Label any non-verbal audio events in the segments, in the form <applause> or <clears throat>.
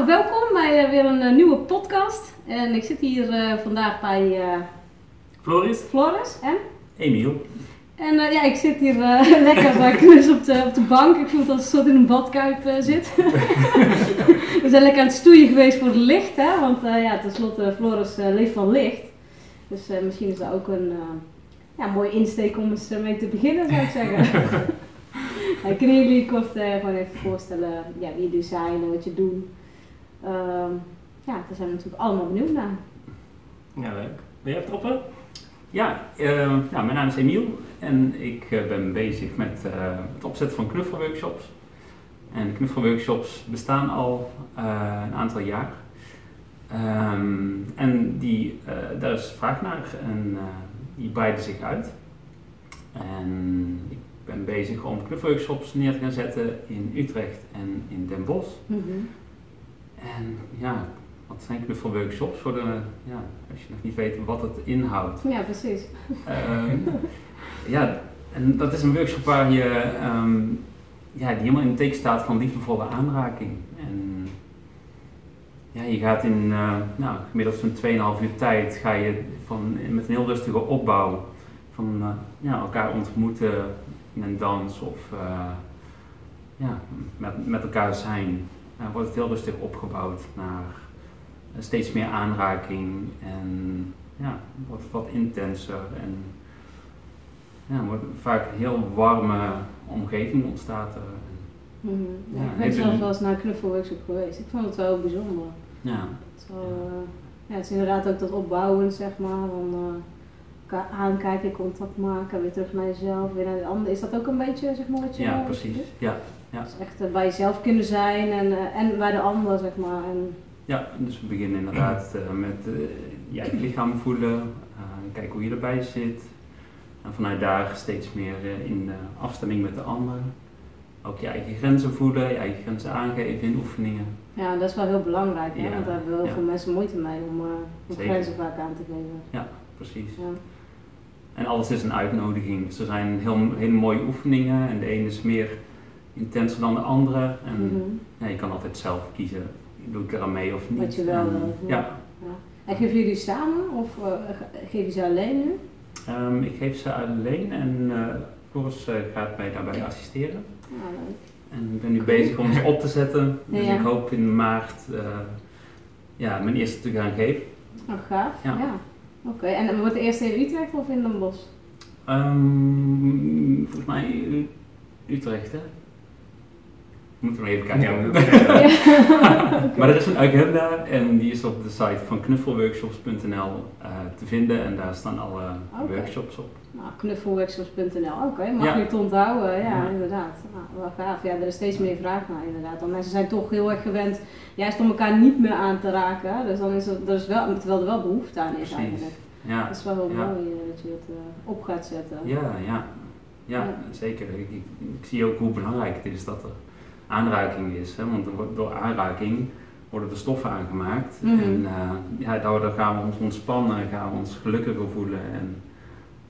Nou, welkom bij uh, weer een uh, nieuwe podcast. En ik zit hier uh, vandaag bij Floris. Floris en Emiel. En ja, ik zit hier <laughs> lekker bij Knus op de, op de bank. Ik voel dat ik soort in een badkuip zit. <laughs> We zijn lekker aan het stoeien geweest voor het licht, hè? Want ja, tenslotte, Floris leeft van licht. Dus misschien is dat ook een ja, mooie insteek om eens mee te beginnen, zou ik zeggen. <laughs> uh, kunnen jullie kort gewoon even voorstellen ja, wie jullie zijn en wat je doet? Uh, ja, daar zijn we natuurlijk allemaal benieuwd naar. Ja, leuk. Ben jij vertrokken? Ja, uh, nou, mijn naam is Emiel en ik ben bezig met het opzetten van knuffelworkshops. En knuffelworkshops bestaan al een aantal jaar. Um, en die, daar is vraag naar en die breiden zich uit. En ik ben bezig om knuffelworkshops neer te gaan zetten in Utrecht en in Den Bosch. Mm -hmm. En ja, wat zijn knuffelworkshops? Voor de, ja, als je nog niet weet wat het inhoudt. Ja, precies. Um, ja, en dat is een workshop waar je, um, ja, die helemaal in het teken staat van liefdevolle aanraking. En ja, je gaat in uh, nou, gemiddeld zo'n 2,5 uur tijd ga je van, met een heel rustige opbouw van uh, ja, elkaar ontmoeten in een dans of uh, ja, met, met elkaar zijn, wordt het heel rustig opgebouwd naar steeds meer aanraking en ja, wordt wat intenser en ja, wordt vaak een heel warme omgeving ontstaat er. Mm -hmm. ja, ik ben zelf wel eens naar een knuffelworkshop geweest. Ik vond het wel bijzonder. Ja. Het, wel, uh, ja, het is inderdaad ook dat opbouwen, zeg maar. Van, uh, aankijken, contact maken, weer terug naar jezelf, weer naar de ander. Is dat ook een beetje, zeg maar, wat je Ja, precies. Ja, ja. Dus echt uh, bij jezelf kunnen zijn en, en bij de ander, zeg maar. En ja, dus we beginnen inderdaad met je eigen lichaam voelen, kijken hoe je erbij zit. En vanuit daar steeds meer in afstemming met de ander ook je eigen grenzen voelen, je eigen grenzen aangeven in oefeningen. Ja, dat is wel heel belangrijk, hè? Ja. want daar hebben heel ja. veel mensen moeite mee om, uh, om grenzen vaak aan te geven. Ja, precies. Ja. En alles is een uitnodiging. Dus er zijn heel, hele mooie oefeningen en de ene is meer intenser dan de andere. En mm -hmm. ja, je kan altijd zelf kiezen, doe ik er aan mee of niet. Wat je wel wil. Ja. En geven jullie samen of uh, geef je ze alleen nu? Um, ik geef ze alleen en uh, Floris gaat mij daarbij assisteren. Ja, leuk. En ik ben nu bezig om ze op te zetten. <laughs> Dus Ja. ik hoop in maart ja, mijn eerste te gaan geven. Oh, gaaf. Ja. Ja. Oké, en wordt de eerste in Utrecht of in Den Bosch? Um, volgens mij Utrecht, hè? Moeten we even kijken. <laughs> Ja. maar er is een agenda en die is op de site van knuffelworkshops.nl uh, te vinden en daar staan alle workshops op. Nou, knuffelworkshops.nl, oké, Ja. makkelijk te onthouden, ja, Ja. inderdaad. Nou, wel gaaf, ja, er is steeds meer vraag naar inderdaad. Want mensen zijn toch heel erg gewend juist om elkaar niet meer aan te raken. Dus dan is er, er is wel, terwijl er wel behoefte aan is Precies. eigenlijk. Ja, Dat is wel heel Ja. mooi eh, dat je het eh, op gaat zetten. ja, ja. ja Ja. zeker. Ik, ik, ik zie ook hoe belangrijk het is dat er aanraking is. Hè? Want door aanraking worden er stoffen aangemaakt. Mhm. En eh, ja, daardoor gaan we ons ontspannen, gaan we ons gelukkiger voelen. En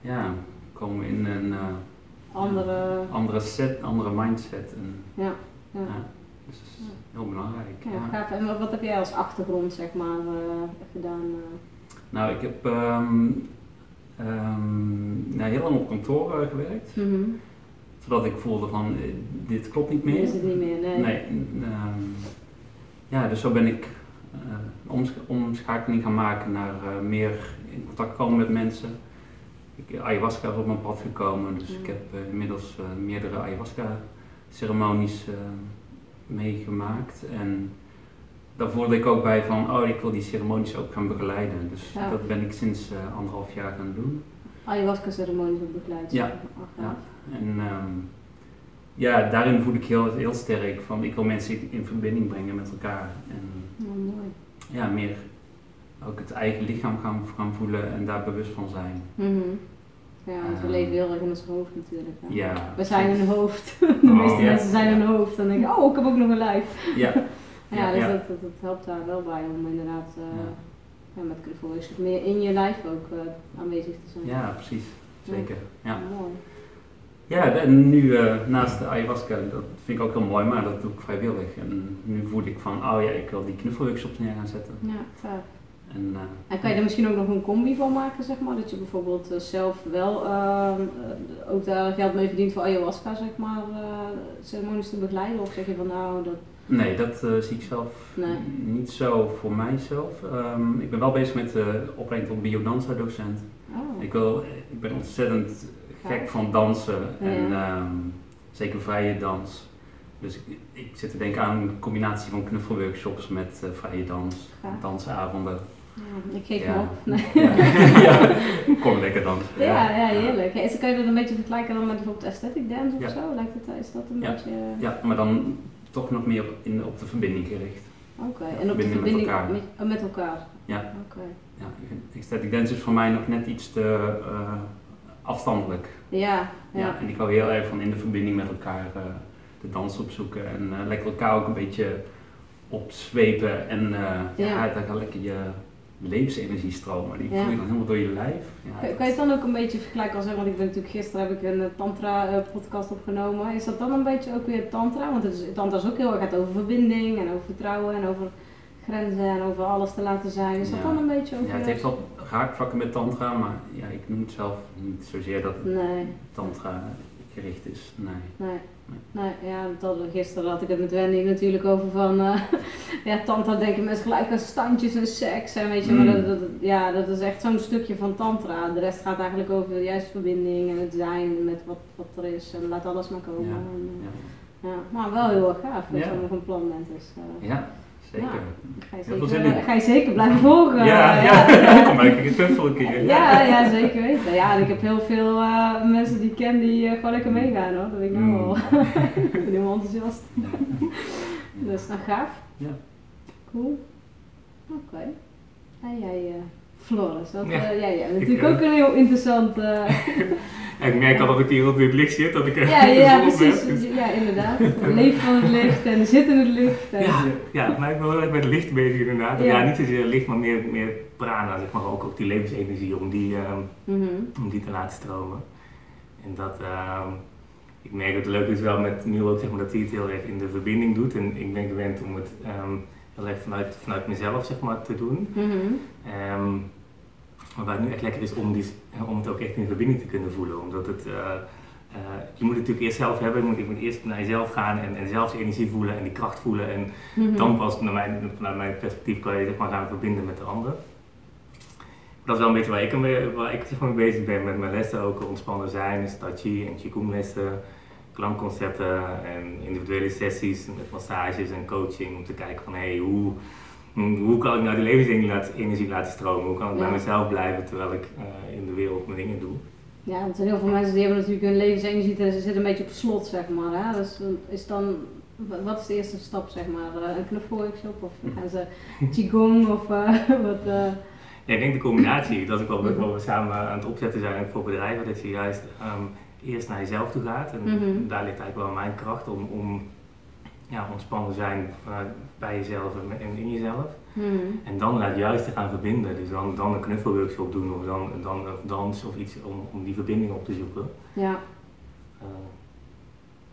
ja, komen we in een eh, Andere, andere set, andere mindset. En, ja, ja. ja, dus dat is heel belangrijk. Ja, ja. gaaf. En wat, wat heb jij als achtergrond, zeg maar, eh, gedaan? Nou, ik heb ehm, ehm, nou, heel lang op kantoor gewerkt. Mhm. Zodat ik voelde van, eh, dit klopt niet meer. Is het niet meer? Nee. Nee, ehm, ja, dus zo ben ik omsch- omschakeling gaan maken naar eh, meer in contact komen met mensen. Ik, ayahuasca is op mijn pad gekomen, dus ik heb inmiddels meerdere ayahuasca-ceremonies meegemaakt. En daar voelde ik ook bij van, oh, ik wil die ceremonies ook gaan begeleiden. Dus Ja. dat ben ik sinds anderhalf jaar gaan doen. Ayahuasca-ceremonies ook begeleid. Ja. Ja. En ehm, ja, daarin voel ik heel, heel sterk van ik wil mensen in, in verbinding brengen met elkaar. En Oh, mooi. ja, meer ook het eigen lichaam gaan, gaan voelen en daar bewust van zijn. Mhm. Ja, want we Ehm. leven heel erg in ons hoofd natuurlijk. Hè? Ja, We zijn een hoofd. <laughs> De meeste ja. mensen zijn een hoofd. Dan denk ik, oh, ik heb ook nog een lijf. Ja, <laughs> Ja, dus. Dat, dat, dat helpt daar wel bij om inderdaad uh, met knuffelworkshops meer in je lijf ook uh, aanwezig te zijn. ja, precies. Zeker. Ja. Mooi. Ja, en nu uh, naast de ayahuasca, dat vind ik ook heel mooi, maar dat doe ik vrijwillig. En nu voel ik van, oh ja, ik wil die knuffelworkshops neer gaan zetten. Ja, gaaf. En, uh, en kan je er misschien ook nog een combi van maken, zeg maar? Dat je bijvoorbeeld uh, zelf wel ehm, ook daar geld mee verdient voor ayahuasca, zeg maar, ceremonies te begeleiden? Of zeg je van, nou, dat... Nee, dat zie ik zelf nee. niet zo voor mijzelf. Um, ik ben wel bezig met de opleiding tot biodanza docent. Oh. Ik, wil, ik ben ontzettend gek van dansen en um, zeker vrije dans. Dus ik, ik zit te denken aan een combinatie van knuffelworkshops met uh, vrije dans, ja. dansavonden. Ja, ik geef ja. op. Nee. <laughs> ja. kom lekker dansen. Ja, ja, heerlijk. Is, kan je dat een beetje vergelijken dan met bijvoorbeeld aesthetic dance of zo? Lijkt het, is dat een beetje... Ja, maar dan toch nog meer in, op de verbinding gericht. Oké, okay. en op de verbinding met elkaar. Met, oh, met elkaar. Ja. Oké. Okay. ja. Aesthetic dance is voor mij nog net iets te uh, afstandelijk. Ja, ja. ja. En ik hou heel erg van in de verbinding met elkaar uh, de dans opzoeken en uh, lekker elkaar ook een beetje opzwepen en uh, ja. ja, daar gaat lekker je levensenergie stromen. Die voel je dan helemaal door je lijf. Ja, kan, kan je het dan ook een beetje vergelijken als, want ik ben natuurlijk gisteren heb ik een tantra podcast opgenomen. Is dat dan een beetje ook weer tantra? Want het is, tantra is ook heel erg gaat over verbinding en over vertrouwen en over grenzen en over alles te laten zijn. Is dat dan een beetje ook Ja, het heeft wel raakvlakken met tantra, maar ja, ik noem het zelf niet zozeer dat het nee. tantra gericht is. Nee. Nee. Nee, ja, dat, gisteren had ik het met Wendy natuurlijk over van, uh, <laughs> ja, tantra denken mensen gelijk aan standjes en seks en weet je, mm. maar dat, dat, ja, dat is echt zo'n stukje van tantra. De rest gaat eigenlijk over de juiste verbinding en het zijn met wat, wat er is en laat alles maar komen. Ja, en, ja. ja. maar wel heel erg gaaf dat je nog een plan bent. Dus, uh, ja, zeker. ga, je zeker ga je zeker blijven volgen. Ja, ja. ja. kom maar een twijfel een keer. Ja. ja, zeker weten. Ja, en ik heb heel veel uh, mensen die ik ken die uh, gewoon lekker meegaan hoor. Dat weet ik nou wel. <laughs> ik ben helemaal enthousiast. <laughs> dus nou gaaf. Ja. Cool. Oké. Okay. En jij, uh, Floris, wat, ja. jij, jij bent natuurlijk ook een heel interessant... <laughs> ik merk al dat ik hier op het licht zit, dat ik Ja, ja, <laughs> precies. Ja, inderdaad. Leef van het licht en zit in het licht. En... Ja, ja, maar ik ben wel erg met licht bezig inderdaad. Ja, niet zozeer licht, maar meer, meer prana, zeg maar, ook, ook die levensenergie om die, um, mm -hmm. om die te laten stromen. En dat, um, ik merk dat het leuk is wel met nu ook, zeg maar, dat hij het heel erg in de verbinding doet. En ik ben gewend om het um, heel erg vanuit, vanuit mezelf, zeg maar, te doen. Mm -hmm. Maar waar het nu echt lekker is om, die, om het ook echt in verbinding te kunnen voelen. Omdat het, uh, uh, je moet het natuurlijk eerst zelf hebben, je moet, je moet eerst naar jezelf gaan en, en zelf je energie voelen en die kracht voelen. En mm -hmm. dan pas, naar mijn, vanuit mijn perspectief, kan je zeg maar, gaan verbinden met de ander. Dat is wel een beetje waar ik, waar ik zeg maar, mee bezig ben met mijn lessen, ook ontspannen zijn, tai en qigong lessen, klankconcerten en individuele sessies met massages en coaching om te kijken van hey, hoe hoe kan ik nou die levensenergie laten stromen? Hoe kan ik ja. bij mezelf blijven terwijl ik uh, in de wereld mijn dingen doe? Ja, want zijn heel veel mensen die hebben natuurlijk hun levensenergie, ze zitten een beetje op slot, zeg maar. Hè? Dus is dan, wat is de eerste stap, zeg maar? Uh, een knuffelworkshop of gaan ze qigong of uh, <laughs> wat? Uh... Ja, ik denk de combinatie, dat ik wel wat we samen aan het opzetten zijn voor bedrijven, dat je juist um, eerst naar jezelf toe gaat. En mm -hmm. daar ligt eigenlijk wel mijn kracht om, om ja, ontspannen zijn vanuit bij jezelf en in jezelf. Hmm. En dan het juist te gaan verbinden. Dus dan, dan een knuffelworkshop doen of dan, dan of dans of iets om, om die verbinding op te zoeken. Ja. Uh,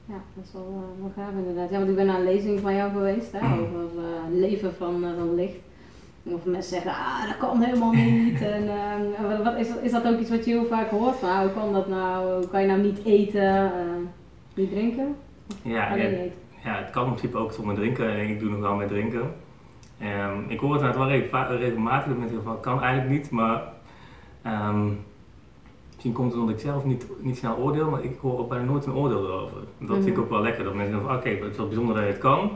ja, dat is wel, uh, wel gaaf inderdaad. Ja, want ik ben naar een lezing van jou geweest hè, <clears throat> over uh, leven van, van licht. Of mensen zeggen, ah, dat kan helemaal niet. en, wat, is, is dat ook iets wat je heel vaak hoort? Van, ah, hoe kan dat nou? Hoe kan je nou niet eten, niet drinken? Ja, ja, ja, het kan in principe ook zonder drinken en ik doe nog wel met drinken. Um, ik hoor het wel regelmatig dat mensen van kan eigenlijk niet, maar um, misschien komt het omdat ik zelf niet, niet snel oordeel, maar ik hoor ook bijna nooit een oordeel erover. Dat vind ik mhm. ook wel lekker, dat mensen zeggen van oké, okay, het is wel bijzonder dat je het kan,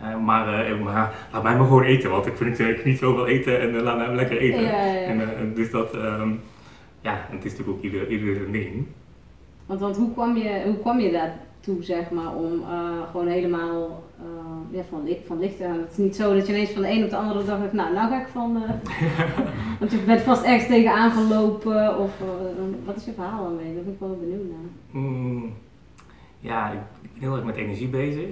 uh, maar, uh, maar, laat mij maar gewoon eten, want ik vind het niet zoveel eten en uh, laat mij lekker eten. Ja, ja, ja. En, dus dat, um, ja, het is natuurlijk ook ieder, ieder ding. Want, want hoe, kwam je, hoe kwam je daar toe, zeg maar, om gewoon helemaal ja, van, licht, van licht te gaan. Het is niet zo dat je ineens van de een op de andere dag nou, nou ga ik van. <laughs> Want je bent vast ergens tegen aangelopen, of wat is je verhaal dan mee? Daar ben ik wel benieuwd naar. Mm, ja, ik ben heel erg met energie bezig.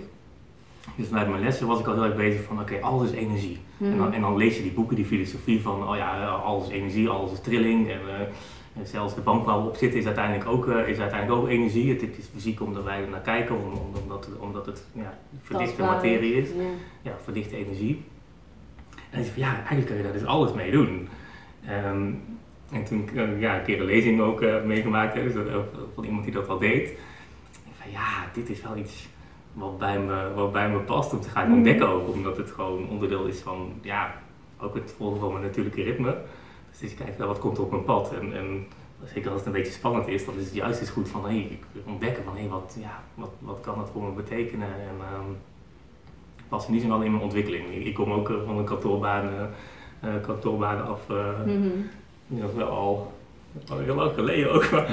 Dus vanuit mijn lessen was ik al heel erg bezig van, oké, alles is energie. En, dan, Mhm. en dan lees je die boeken, die filosofie van, oh ja, alles is energie, alles is trilling. En, eh, en zelfs de bank waar we op zitten is uiteindelijk ook, eh, is uiteindelijk ook energie. Het, het is fysiek omdat wij er naar kijken, om- om- omdat, het- omdat het ja, verdichte Tastbaar materie is. Ja. Ja, verdichte energie. En ik van, ja, eigenlijk kun je daar dus alles mee doen. Ehm, en toen eh, ja, een keer een lezing ook eh, meegemaakt, dus dat, van iemand die dat al deed. Ik van, ja, dit is wel iets wat bij me, wat bij me past om te gaan Mhm. ontdekken ook. Omdat het gewoon onderdeel is van, ja, ook het volgen van mijn natuurlijke ritme. Dus kijkt wel wat komt er op mijn pad. En, en zeker als het een beetje spannend is, dan is het juist eens goed van, hé, ik wil ontdekken van, hé, wat, ja, wat, wat kan dat voor me betekenen? En ik was in die zin wel in mijn ontwikkeling. Ik, ik kom ook eh, van een kantoorbaan, eh, kantoorbaan af. Mhm. dat wel al, al heel lang geleden ook. Maar,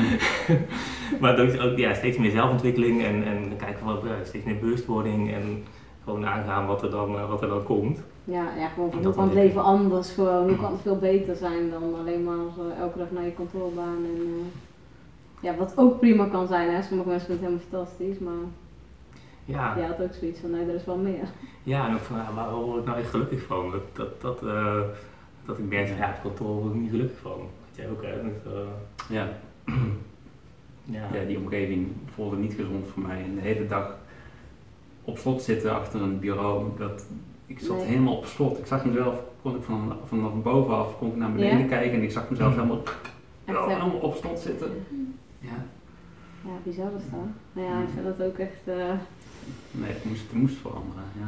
<laughs> maar dat is ook ja, steeds meer zelfontwikkeling en, en kijken wat, ja, steeds meer bewustwording en gewoon aangaan wat er dan, eh, wat er dan komt. Ja, ja, gewoon van hoe kan het leven anders gewoon, hoe kan het veel beter zijn dan alleen maar zo elke dag naar je kantoorbaan en eh, ja, wat ook prima kan zijn hè, sommige mensen vinden het helemaal fantastisch, maar Ja, jij had ook zoiets van nee, er is wel meer. ja en ook van, waar word ik nou echt gelukkig van? Dat, dat, dat, eh, dat ik merk van, ja, op kantoor word ik niet gelukkig van. Dat jij ook? Dus, eh, Ja, <clears throat> ja. ja, die omgeving voelde niet gezond voor mij. En de hele dag op slot zitten achter een bureau, dat, ik zat Nee. helemaal op slot. Ik zag mezelf, kon ik van, vanaf bovenaf kon ik naar beneden Ja? kijken en ik zag mezelf helemaal, ja, hè? helemaal op slot zitten. Ja, Ja, bizar is dat. Nou ja, ik vind dat ook echt, eh, nee, het moest, het moest veranderen. Ja.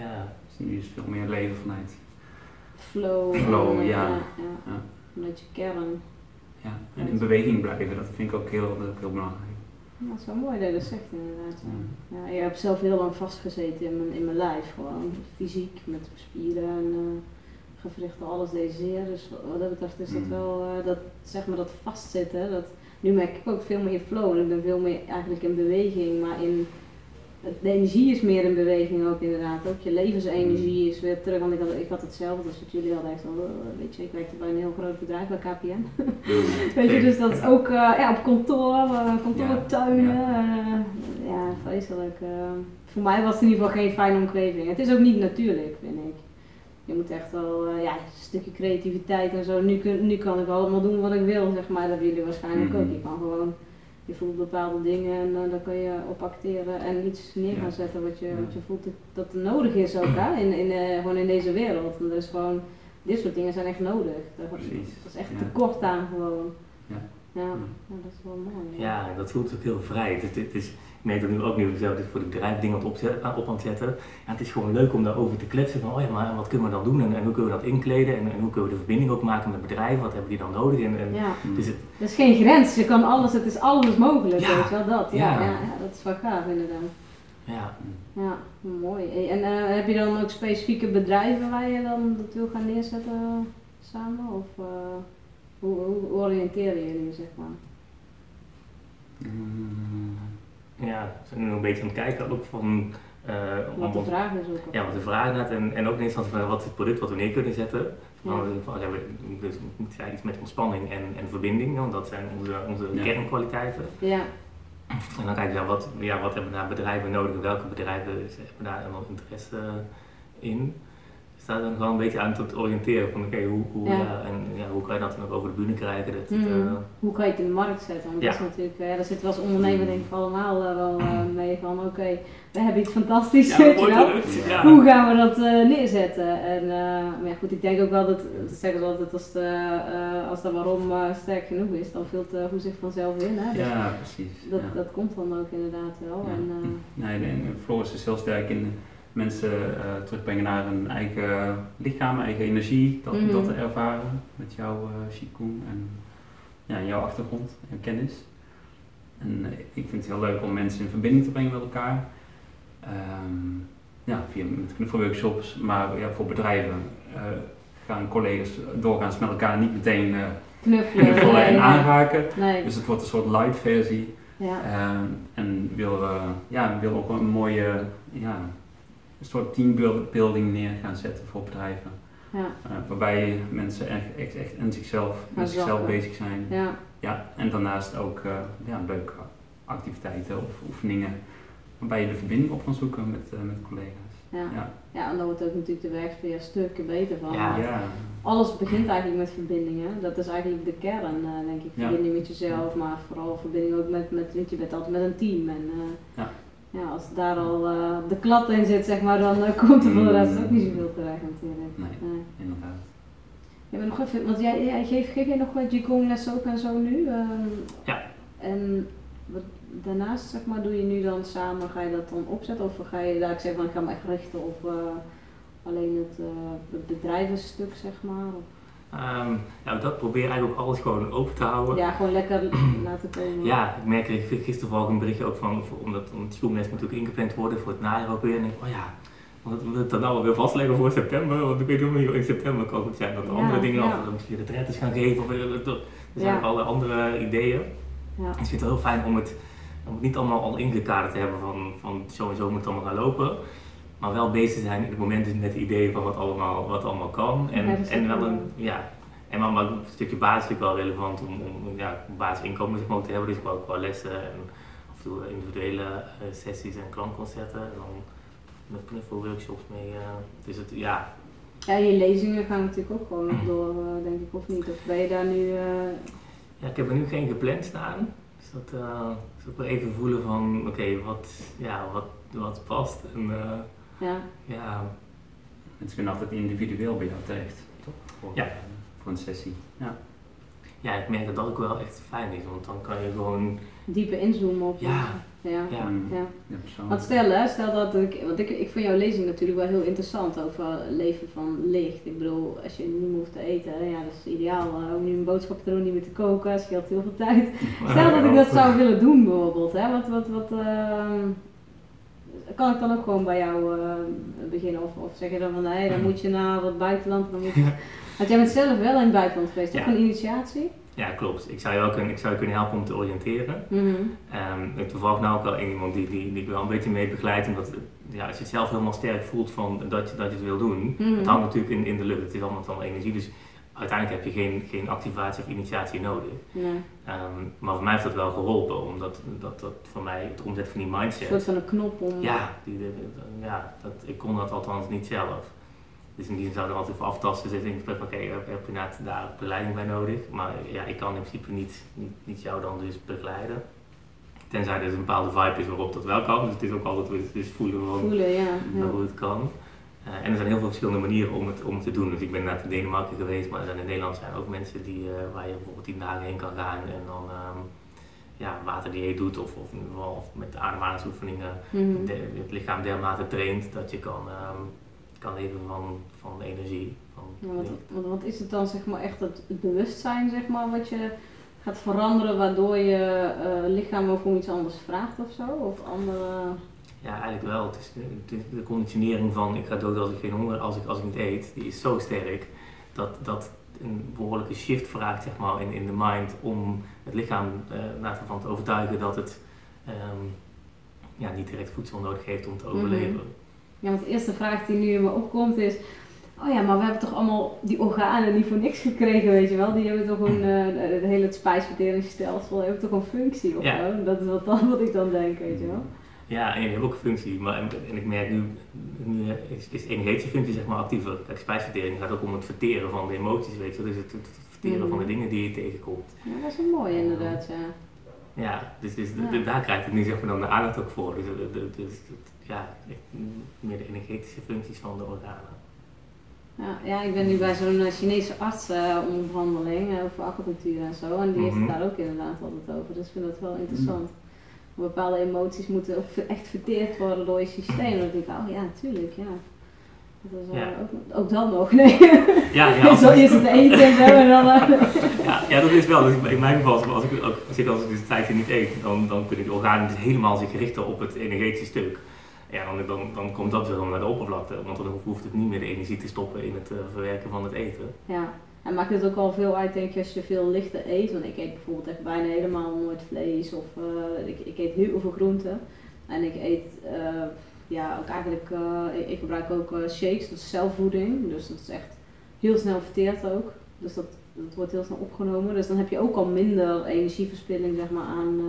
ja. Dus nu is het veel meer leven vanuit. flow. Flow, eh, ja. ja, Ja. Vanuit je kern. Ja. En in beweging blijven, dat vind ik ook heel, ook heel belangrijk. Ja, dat is wel mooi dat je dat zegt inderdaad. Ja. Ja. Ik heb zelf heel lang vastgezeten in mijn, in mijn lijf, gewoon fysiek, met spieren en eh, gewrichten, alles deed zeer. Dus wat- dat betreft is dat Mm. wel, eh, dat, zeg maar dat vastzitten, dat, nu merk ik ook veel meer flow en ik ben veel meer eigenlijk in beweging, maar in, de energie is meer in beweging ook inderdaad. Ook je levensenergie is weer terug, want ik had, ik had hetzelfde, dus wat jullie hadden echt al, eh, weet je, ik werkte bij een heel groot bedrijf, bij KPN. <laughs> Weet je, dus dat is ook eh, ja, op kantoor, eh, kantoortuinen. Ja, ja vreselijk. voor mij was het in ieder geval geen fijne omgeving. Het is ook niet natuurlijk, vind ik. Je moet echt wel, ja, een stukje creativiteit en zo. Nu, kun, nu kan ik allemaal doen wat ik wil, zeg maar. Dat hebben jullie waarschijnlijk Mhm. ook. Je kan gewoon, je voelt bepaalde dingen en uh, daar kan je op acteren en iets neer gaan zetten wat je, Ja. wat je voelt dat, dat er nodig is ook, hè? In, in, eh, gewoon in deze wereld. Want er is gewoon, dit soort dingen zijn echt nodig. Daar, Precies. dat is echt Ja. tekort aan gewoon. Ja. Ja, dat is wel mooi. Ja, dat voelt ook heel vrij. Het, het is, merk dat nu ook nu zelf dit voor het bedrijf dingen aan- op aan het zetten. Ja, het is gewoon leuk om daarover te kletsen van, oh ja, maar wat kunnen we dan doen en, en hoe kunnen we dat inkleden en, en hoe kunnen we de verbinding ook maken met bedrijven, wat hebben die dan nodig en, en Ja, dus het, er is geen grens, je kan alles, het is alles mogelijk, Ja. weet je wel, dat. Ja, Ja. dat is wel gaaf inderdaad. ja, Ja, mooi. En eh, heb je dan ook specifieke bedrijven waar je dan dat wil gaan neerzetten samen? Of eh, hoe, hoe, hoe oriënteren jullie, zeg maar? Mm, ja, zijn nu een beetje aan het kijken ook van, eh, om- Wat de vraag is ook. ja, wat de vraag en, en ook in eerste instantie van wat is het product wat we neer kunnen zetten. Ja. Van, van, ja, we- dus ja, iets met ontspanning en, en verbinding, want dat zijn onze, onze Ja. kernkwaliteiten. Ja, En dan kijken we wat, ja, wat hebben daar bedrijven nodig en welke bedrijven hebben daar dan interesse in. Daar dan gewoon een beetje aan te oriënteren van oké, hoe, hoe, Ja. ja, en, ja, hoe kan je dat dan ook over de bühne krijgen. Dat het, Mhm. eh, hoe kan je het in de markt zetten? Want Ja. dat is natuurlijk, eh, daar zit wel als ondernemer denk ik allemaal eh, wel eh, mee van oké, we hebben iets fantastisch, weet je wel. Hoe gaan we dat neerzetten? En, maar ja, goed, ik denk ook wel dat, dat zeggen ze altijd, als, de, als de waarom sterk genoeg is, dan vult de hoe zich vanzelf in. Hè? Dus Ja, precies. dat, dat komt dan ook inderdaad wel. En, Nee, nee, Floris is heel sterk in mensen eh, terugbrengen naar hun eigen lichaam, eigen energie, dat, Mhm. dat te ervaren met jouw uh, Qigong en ja, jouw achtergrond en kennis. En eh, ik vind het heel leuk om mensen in verbinding te brengen met elkaar. Ehm, ja, via met knuffelworkshops, maar ja, voor bedrijven eh, gaan collega's doorgaans met elkaar niet meteen eh knuffelen. knuffelen en aanraken. Nee, Dus het wordt een soort light versie. ja. Ehm, en wil, eh, ja, wil ook een mooie ja, een soort teambuilding neer gaan zetten voor bedrijven. Ja, Eh, waarbij mensen echt, echt, echt in zichzelf, met zichzelf bezig zijn. ja, Ja, en daarnaast ook eh, ja, leuke activiteiten of oefeningen waarbij je de verbinding op kan zoeken met, eh, met collega's. Ja. Ja. ja, en dan wordt ook natuurlijk de werksfeer stukken beter van. Ja. Alles begint eigenlijk met verbindingen. Dat is eigenlijk de kern, eh, denk ik. Ja. Verbinding met jezelf, maar vooral verbinding ook met, met want je bent altijd met een team. En eh, Ja. als daar al eh, de klad in zit, zeg maar, dan eh, komt er voor de rest Mm. ook niet zoveel terecht natuurlijk. Nee, Nee. inderdaad. Ja, maar nog even, want jij, jij geef, geef jij nog wat Qigong les ook en zo nu? Ehm, Ja. En wat, daarnaast, zeg maar, doe je nu dan samen, ga je dat dan opzetten? Of ga je daar, ik zeg maar, ik ga me echt richten op eh, alleen het, eh, het bedrijvenstuk, zeg maar? Of, Ja, dat probeer eigenlijk ook alles gewoon open te houden. ja, gewoon lekker <clears throat> laten komen. Ja, ik merk, ik gisteren toevallig een berichtje ook van, omdat, omdat die schoolles moet ook ingepland worden voor het najaar ook weer. En ik denk, oh ja, want we het dan nou weer vastleggen voor september, want ik weet ook niet in september kan het zijn dat er Ja, andere dingen, ja. of dat misschien retretes gaan geven, of er er zijn Ja. ook alle andere ideeën. Ja. Ik vind het heel fijn om het, om het niet allemaal al ingekaderd te hebben van, van zo en zo moet het allemaal gaan lopen. Maar wel bezig zijn in het moment dus met de ideeën van wat allemaal, wat allemaal kan. En, Ja, en wel een, ja, en maar, maar een stukje basis is wel relevant om, om ja, basisinkomen zeg maar, ook te hebben. Dus ook wel lessen en af en toe individuele eh, sessies en klankconcerten. En dan met knuffelworkshops mee. eh, dus het, ja, Ja, je lezingen gaan natuurlijk ook gewoon nog door, eh, denk ik, of niet? Of ben je daar nu... ja, ik heb er nu geen gepland staan. Dus dat uh, is ook wel even voelen van, oké, wat, ja, wat, wat past. En, ja, ja, Het is gewoon altijd individueel bij jou terecht, toch? Voor, Ja. eh, voor een sessie. Ja. ja, ik merk dat dat ook wel echt fijn is, want dan kan je gewoon, dieper inzoomen op... Ja. Ja, ja, Mm. ja. Ja, persoonlijk. Want stel, hè, stel dat ik, want ik, ik vind jouw lezing natuurlijk wel heel interessant over leven van licht. Ik bedoel, als je niet meer hoeft te eten, hè, ja, dat is ideaal. om nu een boodschap te doen, niet meer te koken, scheelt heel veel tijd. <laughs> Stel dat ik dat zou willen doen bijvoorbeeld, hè, wat, wat, wat, ehm, kan ik dan ook gewoon bij jou eh, beginnen? Of, of zeg je dan van, nee, dan moet je naar het buitenland, dan moet je... <laughs> Want jij bent zelf wel in het buitenland geweest, toch? Ja. Een initiatie? Ja, klopt. Ik zou je wel kunnen, ik zou je kunnen helpen om te oriënteren. Mhm. Ehm, ik heb toevallig nou ook wel één iemand die, die, die ik wel een beetje mee begeleid, omdat ja, als je het zelf helemaal sterk voelt van dat je, dat je het wil doen, Mhm. het hangt natuurlijk in, in de lucht, het is allemaal, allemaal energie, dus uiteindelijk heb je geen, geen activatie of initiatie nodig. Nee. Ehm, maar voor mij heeft dat wel geholpen, omdat dat, dat voor mij het omzetten van die Een mindset, soort van een knop om... ja, die, die- die- ja dat, ik kon dat althans niet zelf. Dus in die zin zou er altijd voor aftasten zitten in gesprek van oké, heb, heb je inderdaad daar begeleiding bij nodig? Maar ja, ik kan in principe niet, niet, niet jou dan dus begeleiden. Tenzij er dus een bepaalde vibe is waarop dat wel kan. Dus het is ook altijd dus voelen van Voelen, ja. ja. hoe het kan. Eh, en er zijn heel veel verschillende manieren om het, om het te doen. Dus ik ben naar Denemarken geweest, maar er zijn in Nederland zijn ook mensen die, eh, waar je bijvoorbeeld tien dagen heen kan gaan en dan ehm ja, waterdieet doet of, of, in ieder geval of met ademhalingsoefeningen de- het lichaam dermate traint dat je kan, ehm, kan leven van, van energie. Van, Ja, want, want wat is het dan zeg maar echt het, het bewustzijn zeg maar wat je gaat veranderen waardoor je eh, lichaam ook om iets anders vraagt of zo? Of andere... Ja, eigenlijk wel. Het is, het is de conditionering van ik ga dood als ik geen honger, als ik, als ik niet eet, die is zo sterk dat dat een behoorlijke shift vraagt zeg maar, in, in de mind om het lichaam eh van te overtuigen dat het ehm, ja, niet direct voedsel nodig heeft om te Mhm. overleven. Ja, want de eerste vraag die nu in me opkomt is, oh ja, maar we hebben toch allemaal die organen niet voor niks gekregen, weet je wel? Die hebben toch een, eh, de, de hele spijsverteringsstelsel heeft toch een functie of Ja. zo? Dat is wat, dan, wat ik dan denk, weet je wel? Ja, en je hebt ook een functie, maar en, en ik merk nu, nu is, is de energetische functie zeg maar actiever. Kijk, spijsvertering gaat ook om het verteren van de emoties, weet je, dus het, het verteren Mhm. van de dingen die je tegenkomt. Ja, dat is een mooie inderdaad, ja. Ja, dus, dus Ja. de- daar krijgt het nu zeg maar dan de aandacht ook voor. Dus, de- de- dus ja, meer de energetische functies van de organen. Ja, ja, ik ben nu bij zo'n eh, Chinese arts eh, om behandeling eh, over acupunctuur en zo. En die heeft Mhm. het daar ook inderdaad altijd over. Dus ik vind dat wel interessant. Bepaalde emoties moeten ook echt verteerd worden door je systeem. Dan denk ik, oh ja, natuurlijk, ja. Dat is, eh, Ja. ook, ook dan nog, nee. Ja, ja, <laughs> Zo eerst het eten en dan... eh, <laughs> ja, ja, dat is wel. Dus in mijn geval, als ik, ook- zeker als ik dus een tijdje niet eet, dan, dan kunnen de organen dus helemaal zich richten op het energetische stuk. Ja, dan, dan, dan komt dat wel naar de oppervlakte, want dan hoeft het niet meer de energie te stoppen in het eh, verwerken van het eten. Ja, en maakt het ook al veel uit, denk je, als je veel lichter eet. Want ik eet bijvoorbeeld echt bijna helemaal nooit vlees of eh, ik, ik eet heel veel groenten. En ik eet, eh, ja, ook eigenlijk, eh, ik, ik gebruik ook shakes, dat is zelfvoeding. Dus dat is echt heel snel verteerd ook. Dus dat, dat wordt heel snel opgenomen. Dus dan heb je ook al minder energieverspilling, zeg maar, aan,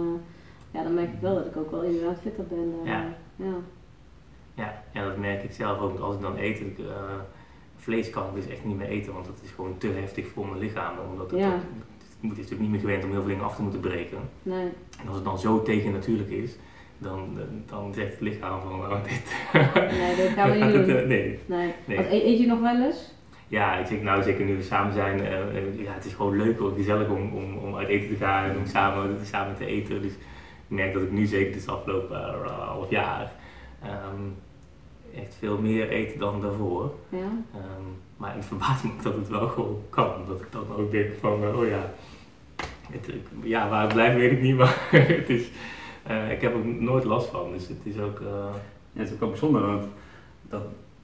ja, dan merk ik wel dat ik ook wel inderdaad fitter ben. Ja. ja. Ja, dat merk ik zelf ook. Als ik dan eet, ik, vlees kan ik dus echt niet meer eten, want dat is gewoon te heftig voor mijn lichaam. Omdat het, Ja. het is natuurlijk niet meer gewend om heel veel dingen af te moeten breken. Nee. En als het dan zo tegen natuurlijk is, dan, dan zegt het lichaam van, oh, dit nee, dat gaan we <laughs> niet doen. nee. Nee. Nee. Want e- eet je nog wel eens? Ja, ik zeg nou zeker nu we samen zijn, eh, eh, ja, het is gewoon leuk en gezellig om, om, om uit eten te gaan en om samen, samen te eten. Dus ik merk dat ik nu zeker dit afgelopen eh, half jaar ehm, echt veel meer eet dan daarvoor. Ja. Ehm, maar het verbaast me dat het wel gewoon kan. Dat ik dan ook denk van, eh, oh ja, het, ik- ja, waar het blijft weet ik niet, <laughs> maar het is, eh, ik heb er nooit last van. Dus het is ook, eh, Ja, het is ook wel bijzonder, want dat,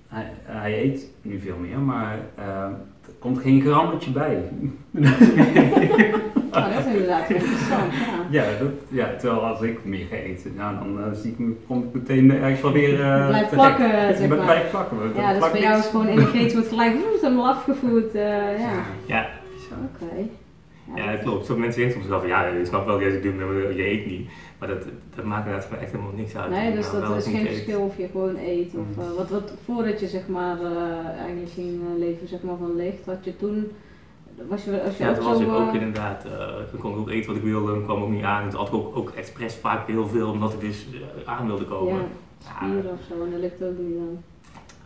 hij, hij eet nu veel meer, maar er komt geen grammetje bij. <laughs> Oh, dat is inderdaad interessant. Ja. Ja, dat, ja, terwijl als ik meer ga eten, nou, dan eh, zie ik me, kom ik meteen ergens wel weer eh, Blijft terecht. plakken, Je zeg maar. plakken. Ja, dat dus plakt bij jou is gewoon energetisch wordt gelijk woe, helemaal afgevoerd. eh, ja, ja, Zo. oké. ja, dat klopt. Sommige mensen denken soms wel van, ja, ik snap wel dat jij het doet, maar je eet niet. Maar dat, dat maakt inderdaad gewoon echt helemaal niks uit. Nee, je dus nou dat is geen eet. verschil of je gewoon eet. Of, Mm. wat, wat voordat je zeg maar eh, eigenlijk ging leven zeg maar, van licht, had je toen, was je, je Ja, toen was ik ook eh, inderdaad, eh, ik kon ook eten wat ik wilde, en kwam ook niet aan. En toen had ik ook, ook expres vaak heel veel, omdat ik dus eh, aan wilde komen. ja, spieren of zo, en dat lukt ook niet dan.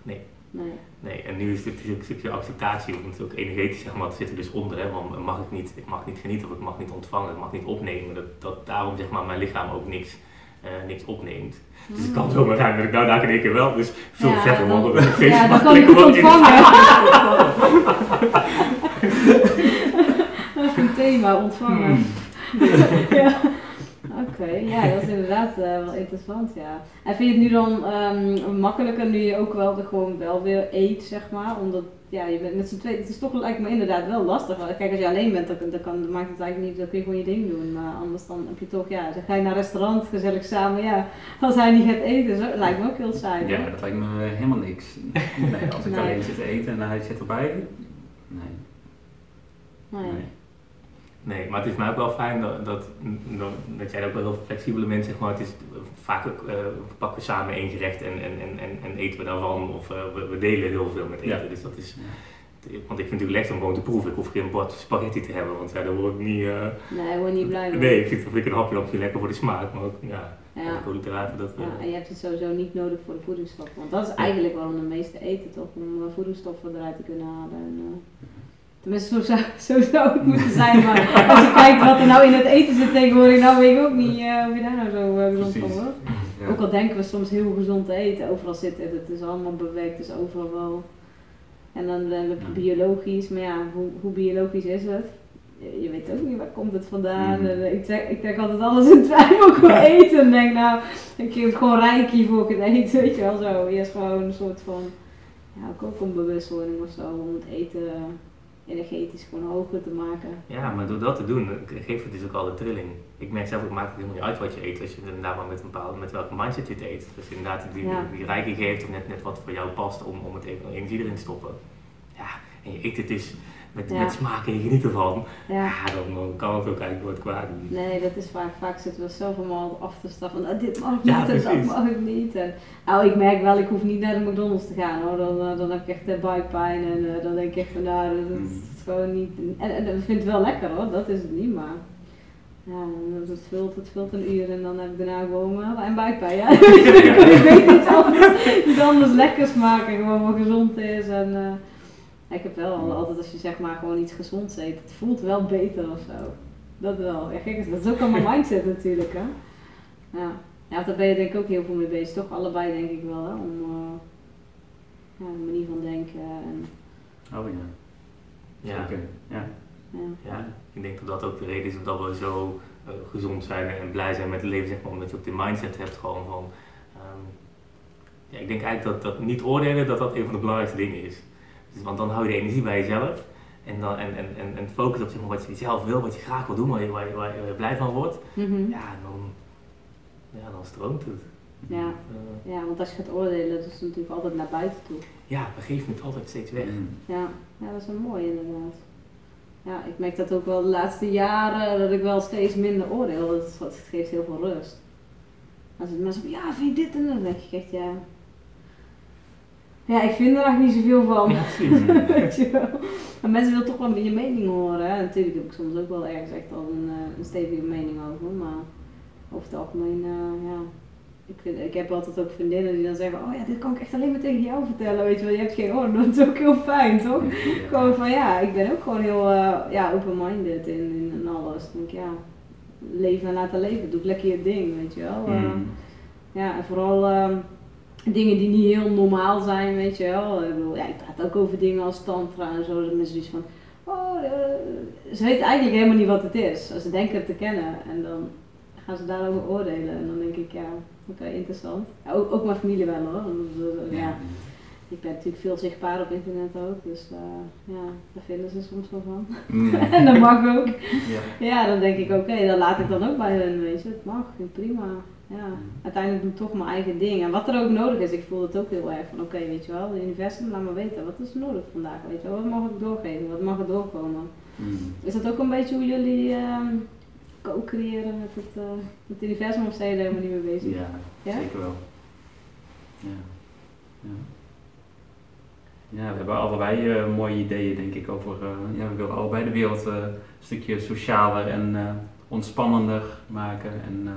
Nee. Nee. Nee, en nu is het een stukje acceptatie, want ook energetisch zeg maar, dat zit er dus onder. Hè, want mag ik, niet, ik mag niet genieten of ik mag niet ontvangen, ik mag niet opnemen. Dat, dat daarom zeg maar, mijn lichaam ook niks, eh, niks opneemt. Dus het kan zomaar zijn dat ik nou daar in één keer wel dus veel Ja, vetter dan- word. Ja, <laughs> dan kan ik het ontvangen. <laughs> <laughs> Dat is een thema, ontvangen. Hmm. <laughs> ja. Oké, ja, dat is inderdaad eh, wel interessant, ja. En vind je het nu dan ehm, makkelijker nu je ook wel de, gewoon wel weer eet, zeg maar? Omdat, ja, je bent met z'n tweeën, het is toch lijkt me inderdaad wel lastig. Kijk, als je alleen bent, dan, dan, kan, dan maakt het eigenlijk niet, dan kun je gewoon je ding doen. Maar anders dan heb je toch, ja, dan ga je naar een restaurant, gezellig samen, ja. Als hij niet gaat eten, zo, lijkt me ook heel saai. Ja, hoor. dat lijkt me helemaal niks. Nee, als ik <laughs> Nee. alleen zit te eten en hij zit erbij, nee. Nee. nee. Nee, maar het is mij ook wel fijn dat, dat, dat, dat jij ook wel heel flexibele bent, zeg maar. Het is vaak ook, eh, we pakken samen één gerecht en, en, en, en, en eten we daarvan. Of eh, we, we delen heel veel met eten. Ja. Dus dat is, want ik vind het natuurlijk lekker om gewoon te proeven. Ik hoef geen bord spaghetti te hebben, want ja, daar word ik niet... eh, Nee, word niet blij mee. nee, ik vind, ik een hapje hapje lekker voor de smaak, maar ook, ja, Ja. koolhydraten, dat... Ja, en je hebt het sowieso niet nodig voor de voedingsstoffen. Want dat is eigenlijk waarom de meeste eten toch, om voedingsstoffen eruit te kunnen halen. En, eh, tenminste, zo zou, zo zou het moeten zijn. Maar als je kijkt wat er nou in het eten zit tegenwoordig, nou weet ik ook niet eh of je daar nou zo eh, gezond van wordt. Ja. Ook al denken we soms heel gezond te eten, overal zit het, het is allemaal bewerkt, het is overal wel. En dan Ja. biologisch, maar ja, hoe, hoe biologisch is het? Je, je weet ook niet waar komt het vandaan. Mhm. En, eh, ik, trek, ik trek altijd alles in twijfel qua eten en denk nou, ik heb gewoon rijk hiervoor het eten, weet je wel zo. Eerst gewoon een soort van, ja ook, ook een bewustwording of zo, om het eten energetisch gewoon hoger te maken. Ja, maar door dat te doen, geeft het dus ook al de trilling. Ik merk zelf, het maakt het helemaal niet uit wat je eet, als je inderdaad maar met een bepaalde, met welke mindset je het eet. Dus inderdaad die, Ja. die rijke geeft, of net, net wat voor jou past om, om het even energie erin te stoppen. Ja, en je eet het dus met, Ja. met smaak en je geniet ervan. Ja. Ja, dan, dan kan het ook eigenlijk nooit kwaad doen. Nee, dat is vaak. Vaak zitten we allemaal af te stappen van "Ah, dit mag Ja, niet en dat mag ik niet. En, nou, ik merk wel, ik hoef niet naar de McDonald's te gaan hoor. Dan, eh, dan heb ik echt uh, buikpijn en eh, dan denk ik echt van nou, dat Mm. is gewoon niet. En, en ik vind het wel lekker hoor, dat is het niet, maar. Ja, het vult, het vult een uur en dan heb ik daarna gewoon uh, en buikpijn. Ja. <laughs> <laughs> ik weet niet <laughs> anders, iets anders lekkers maken, gewoon wat gezond is. En, eh, ik heb wel al- altijd als je zeg maar gewoon iets gezonds eet, het voelt wel beter of zo. Dat wel. Ja, kijk eens, dat is ook allemaal <laughs> mindset natuurlijk, hè. Ja. ja, daar ben je denk ik ook heel veel mee bezig. Toch allebei denk ik wel, hè. Om, uh, ja, een manier van denken en, Oh ja. Ja, Zeker. Ja. ja. ja, ik denk dat dat ook de reden is dat we zo eh, gezond zijn en blij zijn met het leven, zeg maar, omdat je ook die mindset hebt gewoon van... ehm, ja, ik denk eigenlijk dat, dat niet oordelen, dat dat een van de belangrijkste dingen is. Dus, want dan hou je de energie bij jezelf en, dan, en, en, en, en focus op zeg maar, wat je zelf wil, wat je graag wil doen, waar je, waar je, waar je blij van wordt. Mhm. Ja, en dan, ja, dan stroomt het. Ja. Eh, ja, want als je gaat oordelen, dat is natuurlijk altijd naar buiten toe. ja, we geven het altijd steeds weg. Mm. Ja, ja dat is een mooi inderdaad. ja, ik merk dat ook wel de laatste jaren, dat ik wel steeds minder oordeel. Dat, geeft heel veel rust. Als het mensen van, ja, vind je dit en dat? Dan denk ik echt, ja... Ja, ik vind er eigenlijk niet zoveel van. Ja. <laughs> Weet je wel. Maar mensen willen toch wel je mening horen. Hè? Natuurlijk heb ik soms ook wel ergens echt al een, eh, een stevige mening over. Maar over het algemeen, eh, ja. Ik, vind, ik heb altijd ook vriendinnen die dan zeggen: Oh ja, dit kan ik echt alleen maar tegen jou vertellen. Weet je wel, je hebt geen oor. <laughs> Dat is ook heel fijn, toch? Gewoon van ja, ik ben ook gewoon heel uh, ja, open-minded in, in, in, alles. Ik denk ja, leven en laten leven. Doe lekker je ding, weet je wel. Uh, mm. Ja, en vooral. Uh, dingen die niet heel normaal zijn, weet je wel. Ik, bedoel, ja, ik praat ook over dingen als tantra en zo. Dat mensen dus van, oh, uh, ze weten eigenlijk helemaal niet wat het is. Ze denken het te kennen en dan gaan ze daarover oordelen. En dan denk ik, ja, oké, okay, interessant. Ja, ook, ook mijn familie wel hoor. Dus, ja. Ik ben natuurlijk veel zichtbaar op internet ook, dus uh, ja, daar vinden ze soms wel van. Mm. <laughs> en dat mag ook. Ja, ja dan denk ik, oké, okay, dan laat ik dan ook bij hun, weet je. Het mag, prima ja, uiteindelijk doe ik toch mijn eigen ding. En wat er ook nodig is, ik voel het ook heel erg van oké, weet je wel, de universum laat me weten, wat is er nodig vandaag, weet je wel, wat mag ik doorgeven, wat mag er doorkomen. Mm. Is dat ook een beetje hoe jullie uh, co-creëren met het, uh, het universum of zijn jullie helemaal niet mee bezig? Ja, ja? zeker wel. Ja. ja. Ja, we hebben allebei uh, mooie ideeën denk ik over, ja, we willen allebei de wereld een stukje socialer en ontspannender maken en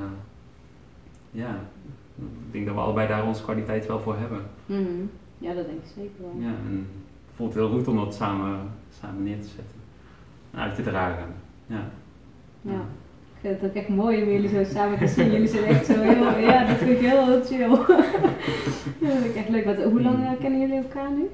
ja, ik denk dat we allebei daar onze kwaliteit wel voor hebben. Mm -hmm. Ja, dat denk ik zeker wel. Ja, en het voelt heel goed om dat samen, samen neer te zetten. En uit te dragen. Ja. ja. Ik vind het ook echt mooi om jullie zo <laughs> samen te zien. Jullie zijn echt zo heel, <laughs> ja, dat vind ik heel, heel chill. <laughs> ja, dat vind ik echt leuk. Wat, hoe lang uh, kennen jullie elkaar nu?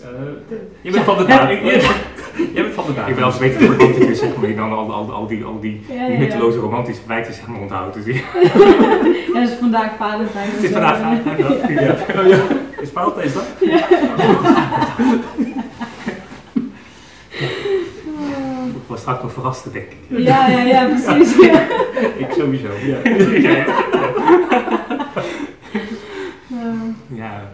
Uh, je bent van de dag. Je bent van de dag. Ik ben als een beetje <laughs> romanticus, zeg maar, die dan al, al, al die, al die, ja, die nutteloze romantische feiten zeg maar, onthoudt. Dus <laughs> ja, het is vandaag Valentijn. Het is vandaag Valentijn, ja. ja. Oh, ja. Is Valentijn dat? Ja. Ik was straks nog verrast, denk ik. Ja, ja, ja, precies. Ja. <laughs> ik sowieso, ja. ja.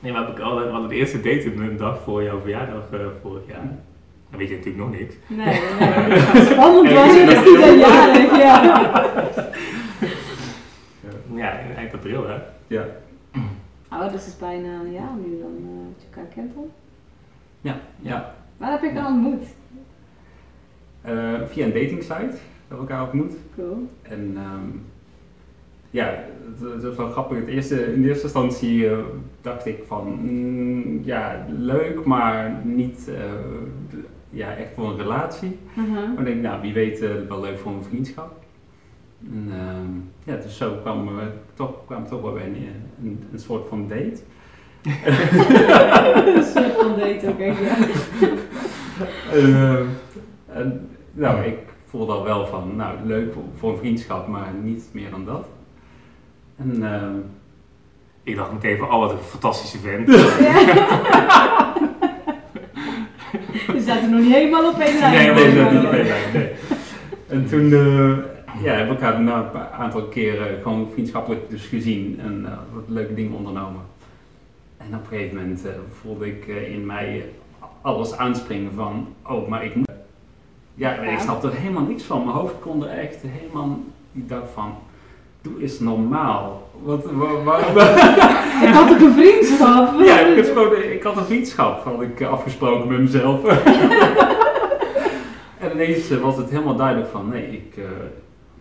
Nee, maar we hadden de eerste date een dag voor jouw verjaardag uh, vorig jaar. Dan weet je natuurlijk nog niks. Nee, <laughs> nee. spannend was het, is die jarig, <laughs> ja. Ja, eind april hè? Ja. Oh, dus het is bijna een jaar nu dan uh, dat je elkaar kent dan? Ja, ja. Waar heb je elkaar ontmoet? Uh, via een dating site hebben we elkaar ontmoet. Cool. En um, ja, het, is wel grappig. Het eerste, in eerste instantie uh, dacht ik van, mm, ja, leuk, maar niet uh, ja, echt voor een relatie. Uh -huh. Maar ik denk, nou, wie weet, uh, wel leuk voor een vriendschap. En ehm, ja, dus zo kwamen we toch, kwamen toch wel bij een, een, een soort van date. <laughs> een soort van date, oké, ja. <laughs> Ehm, en, nou, ik voelde al wel van, nou, leuk voor een vriendschap, maar niet meer dan dat. En uh, ik dacht meteen van, oh wat een fantastische vent. Ja. Je zat er nog niet helemaal op één lijn. Nee, nee, nee, niet op één lijn, nee. En toen uh, ja, hebben we elkaar na een aantal keren gewoon vriendschappelijk dus gezien en uh, wat leuke dingen ondernomen. En op een gegeven moment uh, voelde ik in mij alles aanspringen van, oh, maar ik moet... Ja, ik snapte er helemaal niks van. Mijn hoofd kon er echt helemaal... Ik dacht van, doe eens normaal. Wat, waar, waar, <laughs> ik had ook een vriendschap. Ja, ik, had ik had een vriendschap, had ik afgesproken met mezelf. <laughs> en ineens was het helemaal duidelijk van, nee, ik, uh,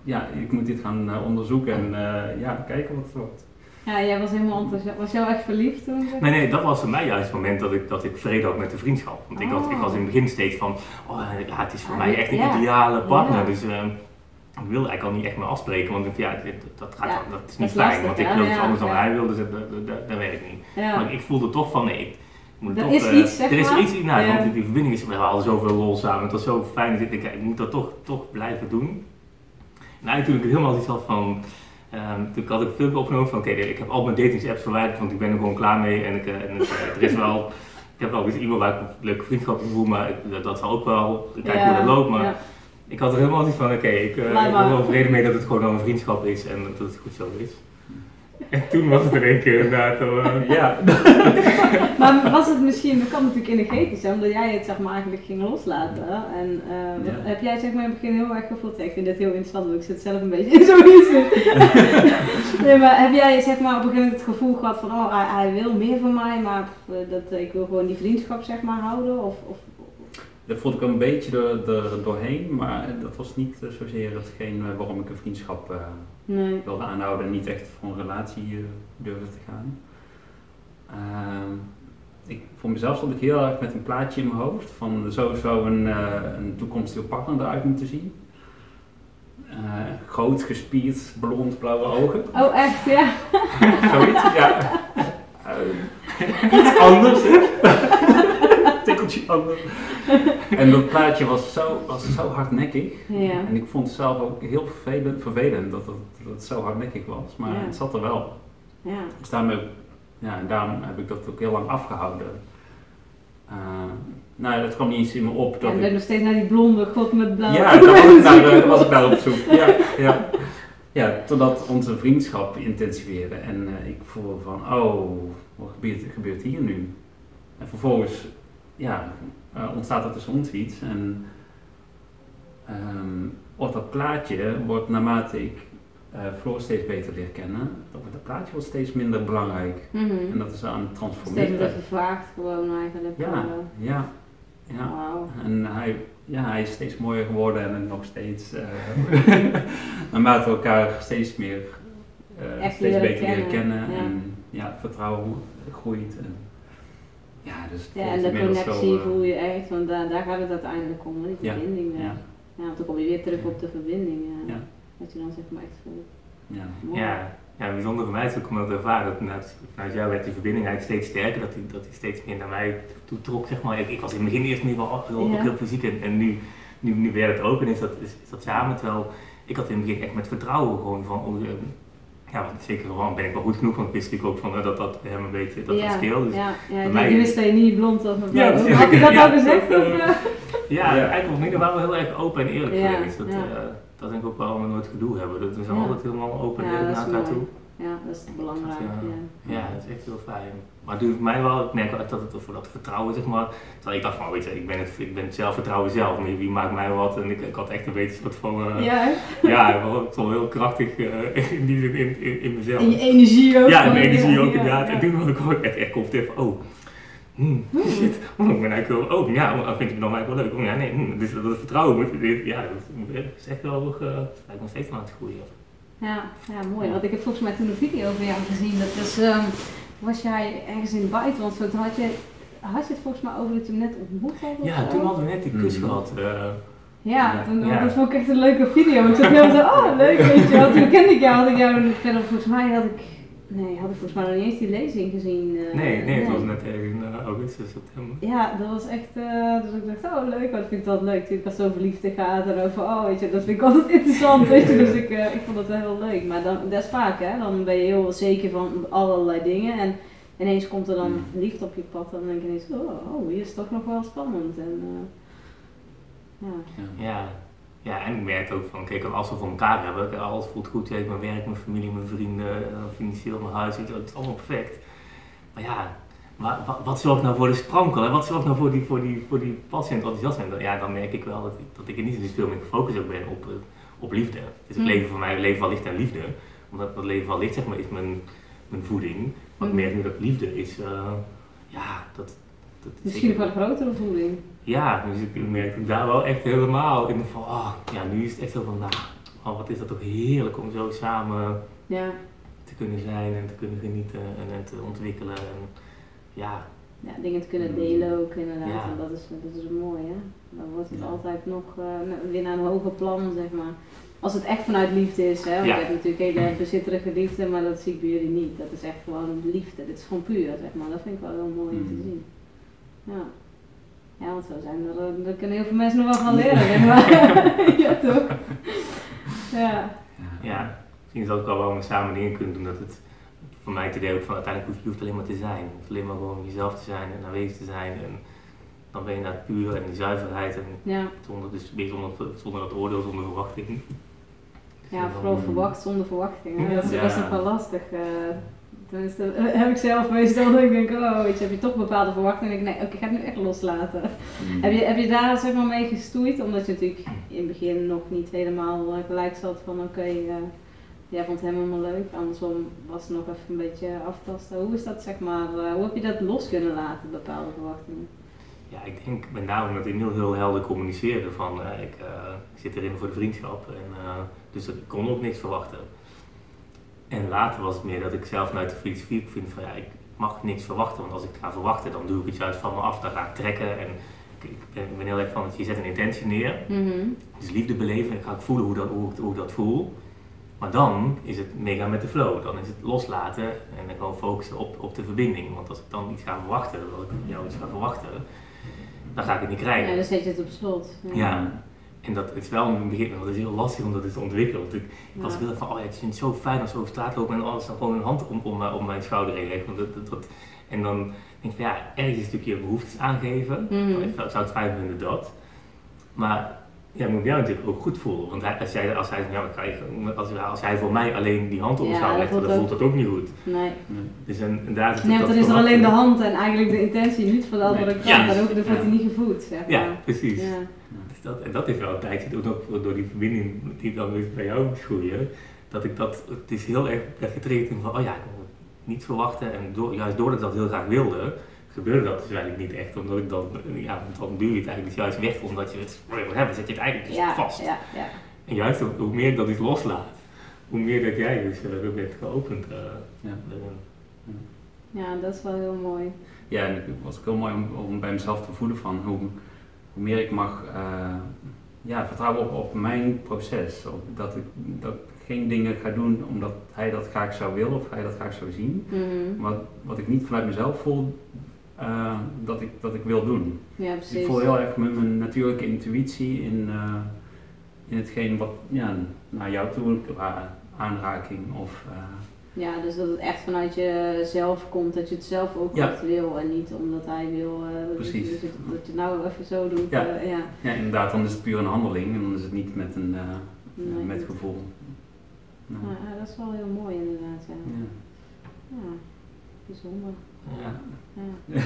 ja, ik moet dit gaan uh, onderzoeken en uh, ja, kijken wat het wordt. Ja, jij was helemaal enthousiast. Was jij echt verliefd toen? Nee, nee, dat was voor mij juist het moment dat ik, dat ik vrede had met de vriendschap. Want ik, had, ik was in het begin steeds van, oh ja, het is voor mij echt een ja. ideale partner. Dus, ik wilde eigenlijk al niet echt meer afspreken, want ja, dat, gaat, ja, dat is niet fijn, lastig, want ik wil iets anders dan hij wilde, dus dat, dat, dat, werkt niet. Maar ik voelde toch van nee, ik moet er toch, is uh, iets, zeg er is iets, nou, want die verbinding is, we hadden zoveel lol samen, het was zo fijn, dat ik, ik, ik moet dat toch, toch blijven doen. Nou, toen ik helemaal iets had van, um, toen had ik veel opgenomen van oké, okay, ik heb al mijn datingsapps verwijderd, want ik ben er gewoon klaar mee en, ik, uh, en het, er is wel, <laughs> ik heb wel eens iemand waar ik een leuke vriendschap voel, maar ik, dat zal ook wel, kijken hoe dat loopt, maar ik had er helemaal niet van, oké, okay, ik, uh, ik ben wel vrede mee dat het gewoon een vriendschap is en dat het goed zo is. En toen was het er één keer inderdaad. Uh, <laughs> ja. <laughs> maar was het misschien, dat kan natuurlijk energetisch zijn, omdat jij het zeg maar eigenlijk ging loslaten. En eh, Ja. heb jij zeg maar in het begin heel erg gevoeld, ik vind dit heel interessant, want ik zit zelf een beetje in zoiets. <laughs> nee, maar heb jij zeg maar op een gegeven moment het gevoel gehad van, oh hij, hij wil meer van mij, maar dat, ik wil gewoon die vriendschap zeg maar houden? Of, of, Dat voelde ik wel een beetje door, er doorheen, maar dat was niet eh, zozeer hetgeen eh, waarom ik een vriendschap eh, nee. wilde aanhouden en niet echt voor een relatie eh, durfde te gaan. Ehm, ik, voor mezelf stond ik heel erg met een plaatje in mijn hoofd van zo zou een, een toekomstige partner eruit moeten zien. Groot, gespierd, blond, blauwe ogen. Oh echt, ja. <laughs> Zoiets, ja. <laughs> Iets anders, hè? <laughs> Tikkeltje anders. <laughs> En dat plaatje was zo, was zo hardnekkig. Ja. En ik vond het zelf ook heel vervelend, vervelend dat, het, dat het zo hardnekkig was. Maar Ja. het zat er wel. Ja. Dus daarom heb, ja, daarom heb ik dat ook heel lang afgehouden. Eh, nou, dat kwam niet eens in me op. Ja, Dat en ik, nog steeds naar die blonde god met blauwe ja, daar was ik naar, daar was ik naar op zoek. Ja, ja. ja, totdat onze vriendschap intensiveerde. En eh, ik voelde van, oh, wat gebeurt, gebeurt hier nu? En vervolgens ja, eh, ontstaat er ons iets. En ehm, wordt dat plaatje, wordt naarmate ik Floor steeds beter leer kennen, dan wordt dat plaatje wordt steeds minder belangrijk. Mhm. En dat is aan het Steeds transformeren. meer vervaagd gewoon eigenlijk. Ja, ja, ja. En hij, ja, hij is steeds mooier geworden en nog steeds, eh <laughs> naarmate we elkaar steeds meer, steeds beter leren kennen, kennen. ja. En ja, het vertrouwen groeit. En, ja, dus Ja, en de connectie zo, eh, voel je echt, want daar, daar gaat het uiteindelijk om, die Ja, verbinding. Ja. ja. Ja. want dan kom je weer terug op de verbinding. Ja. Ja. Dat je dan zeg maar echt voelt. Ja. Ja, ja, bijzonder voor mij is ook om dat te ervaren. Dat vanuit, vanuit jou werd die verbinding eigenlijk steeds sterker. Dat hij dat die steeds meer naar mij toe trok, zeg maar. Ik, ik was in het begin eerst niet wel heel, heel fysiek. En, en nu, nu, nu werd het ook en is dat, is, is dat samen. Terwijl ik had in het begin echt met vertrouwen gewoon van... Ja, want zeker gewoon ben ik wel goed genoeg. Want ik wist natuurlijk ook van, eh, dat dat bij hem een beetje dat ja. dat speelde. Dus, ja, ja, mij- je wist dat je niet blond was blauw. precies. Had je dat Ja, al gezegd? dat, of, eh, eh? Ja, Ja. eigenlijk was ik wel heel erg open en eerlijk Ja, geweest. Dat, ja. eh, dat denk ik ook wel we nooit gedoe hebben. Dat we zijn Ja. altijd helemaal open en Ja, eerlijk naar elkaar toe. Ja, dat is belangrijk. Dat, Ja. Ja, dat is echt heel fijn. Maar het doet mij wel, ik merk wel echt dat het voor dat vertrouwen, zeg maar. Terwijl ik dacht van, weet je, ik ben het, ik ben het zelfvertrouwen zelf, maar wie maakt mij wat? En ik, ik had echt een beetje soort van, eh, ja, <laughs> Ja, wel, het was wel heel krachtig eh, <laughs> in die in, in, in mezelf. en je energie ook. Ja, en gewoon, mijn energie ook ja, inderdaad. ja. En toen was ik ook echt, echt van, oh, hmm, shit, oh, ik ben eigenlijk wel, oh, ja, oh, vind je dan eigenlijk wel leuk? Oh ja, nee, hmm, dus dat, dat vertrouwen, moet, dit- ja, dat is echt wel, uh, lijkt nog steeds aan het groeien. Ja, ja, mooi. Want ik heb volgens mij toen een video van jou gezien. Dat was, ehm, was jij ergens in het buitenland. Toen had je, had je het volgens mij over dat je hem net ontmoet had? Ja, toen hadden we net die kus Mhm. gehad. eh, Ja, toen, Ja. dat vond ik echt een leuke video. Ik zat heel zo, oh leuk, weet je wel. Toen kende ik jou, had ik jou verder, volgens mij had ik, nee, had ik volgens mij nog niet eens die lezing gezien. eh, nee, nee, het was net ergens in augustus, september. Ja, dat was echt, eh, dus ik dacht, oh leuk, wat vind ik dat leuk. Ik was over liefde gaat en over, oh weet je, dat vind ik altijd <laughs> interessant, weet je. Dus ik, eh, ik vond dat wel heel leuk. Maar dan, dat is vaak hè, dan ben je heel zeker van allerlei dingen en ineens komt er dan Mm. liefde op je pad en dan denk je ineens, oh, oh hier is het toch nog wel spannend. En, eh, ja. Ja. Ja. en ik merk ook van, kijk, als we voor elkaar hebben, kijk, alles voelt goed, ik mijn werk, mijn familie, mijn vrienden, eh, financieel, mijn huis, het is allemaal perfect. Maar ja, maar wat, wat zorgt nou voor de sprankel? Wat zorgt nou voor die, voor die, voor die passie en het enthousiasme? Dan- Ja, dan merk ik wel dat ik, dat ik er niet zo veel meer gefocust op ben op, eh, op liefde. Dus het Mm. leven voor mij, leven van licht en liefde. Omdat dat leven van licht, zeg maar, is mijn, mijn voeding. Maar ik Mm. merk nu dat liefde is, eh, ja, dat... dat is Misschien wel een grotere voeding. Ja, dus ik merk daar wel echt helemaal in van, oh, ja, nu is het echt zo van, nou, oh, wat is dat toch heerlijk om zo samen Ja, te kunnen zijn en te kunnen genieten en, en te ontwikkelen. En, ja, ja, dingen te kunnen delen ook inderdaad. Ja. En dat is, dat is mooi hè. Dan wordt het Ja. altijd nog eh, weer naar een hoger plan zeg maar. Als het echt vanuit liefde is hè. Want je hebt natuurlijk hele bezitterige liefde, maar dat zie ik bij jullie niet. Dat is echt gewoon liefde. Dit is gewoon puur zeg maar. Dat vind ik wel heel mooi om te Mhm. zien. Ja. Ja, want zo zijn er, eh, daar kunnen heel veel mensen nog wel van leren zeg maar. <laughs> ja toch? Ja. ja, misschien is dat ook wel waarom we samen dingen kunnen doen, dat het voor mij het idee ook van uiteindelijk hoeft je hoeft alleen maar te zijn. Je hoeft alleen maar gewoon jezelf te zijn en aanwezig te zijn en dan ben je naar het puur en die zuiverheid en Ja. zonder, dus zonder, zonder dat oordeel, zonder verwachting. Ja, vooral verwacht zonder verwachting. hè. Dat is Ja. best nog wel lastig. eh, Tenminste, eh, heb ik zelf meestal <laughs> dat ik denk, oh, weet je, heb je toch bepaalde verwachtingen. En ik denk, nee, oké, ik ga het nu echt loslaten. Mm. Heb je, heb je daar zeg maar mee gestoeid? Omdat je natuurlijk in het begin nog niet helemaal eh, gelijk zat van oké, eh, jij vond het helemaal leuk. Andersom was het nog even een beetje aftasten. Hoe is dat zeg maar, hoe heb je dat los kunnen laten, bepaalde verwachtingen? Ja, ik denk met name omdat ik heel, heel helder communiceerde van ik, ik zit erin voor de vriendschap en dus ik kon ook niks verwachten. En later was het meer dat ik zelf vanuit de filosofie vind van ja, ik mag niks verwachten, want als ik ga verwachten dan doe ik het juist van me af, dan ga ik trekken en ik, ik ben, ik ben heel erg van dat je zet een intentie neer, Mhm. dus liefde beleven, ik ga ook voelen hoe, dat, hoe, ik, hoe ik dat voel. Maar dan is het mega met de flow, dan is het loslaten en dan gewoon focussen op, op de verbinding. Want als ik dan iets ga verwachten, als ik jou iets ga verwachten, dan ga ik het niet krijgen. Ja, dan zet je het op slot. Ja, en dat is wel in het begin, want het is heel lastig om dat te ontwikkelen. Want ik, ik was Ja. heel erg van, oh ja, ik vind het zo fijn als we over straat lopen en alles dan gewoon een hand om, om, om mijn schouder heen legt. Want dat, dat, dat- en dan denk ik van, ja, ergens een stukje behoeftes aangeven. Mhm. Ik zou het fijn vinden dat. Maar ja, moet jou natuurlijk ook goed voelen. Want hij- als, jij, als, hij, ja, als, als hij voor mij alleen die hand op Ja, mijn schouder dat legt, dan voelt voelt dat ook niet goed. Nee. Dus en, en daar zit Nee, dat want dan is er alleen de hand en eigenlijk de intentie niet van de andere Nee. kant. Ja. Dan, ook, dan wordt hij Ja. niet gevoed, zeg Ja, precies. Ja. Dat, en dat is wel een tijdje, ook door die verbinding die dan weer bij jou moest groeien, dat ik dat, het is heel erg werd getriggerd van, oh ja, ik moet niet verwachten. En door, juist doordat ik dat heel graag wilde, gebeurde dat dus eigenlijk niet echt. Omdat ik dan, ja, dan duw je het eigenlijk dus juist weg, omdat je het wil hebben, zet je het eigenlijk dus Ja, vast. ja, ja. En juist hoe, meer ik dat dus loslaat, hoe meer dat jij dus uh, weer bent geopend. eh, Ja. ja, dat is wel heel mooi. Ja, en het was ook heel mooi om, om bij mezelf te voelen van hoe, hoe meer ik mag eh, ja, vertrouwen op, op mijn proces. Op dat, ik, dat ik geen dingen ga doen omdat hij dat graag zou willen of hij dat graag zou zien. Mhm. Wat, wat ik niet vanuit mezelf voel eh, dat, ik, dat ik wil doen. Ja, Dus ik precies. voel heel erg mijn, mijn natuurlijke intuïtie in, eh, in hetgeen wat ja, naar jou toe, qua aanraking of... Ja, dus dat het echt vanuit jezelf komt, dat je het zelf ook Ja. echt wil en niet omdat hij wil eh, dat, Precies. je, dat, je, dat je het nou even zo doet. Ja. eh, ja. ja, inderdaad, dan is het puur een handeling en dan is het niet met een eh, Nee, met gevoel. Nee. Ja, dat is wel heel mooi inderdaad. Ja. Ja. Ja, bijzonder. Ja. Ja.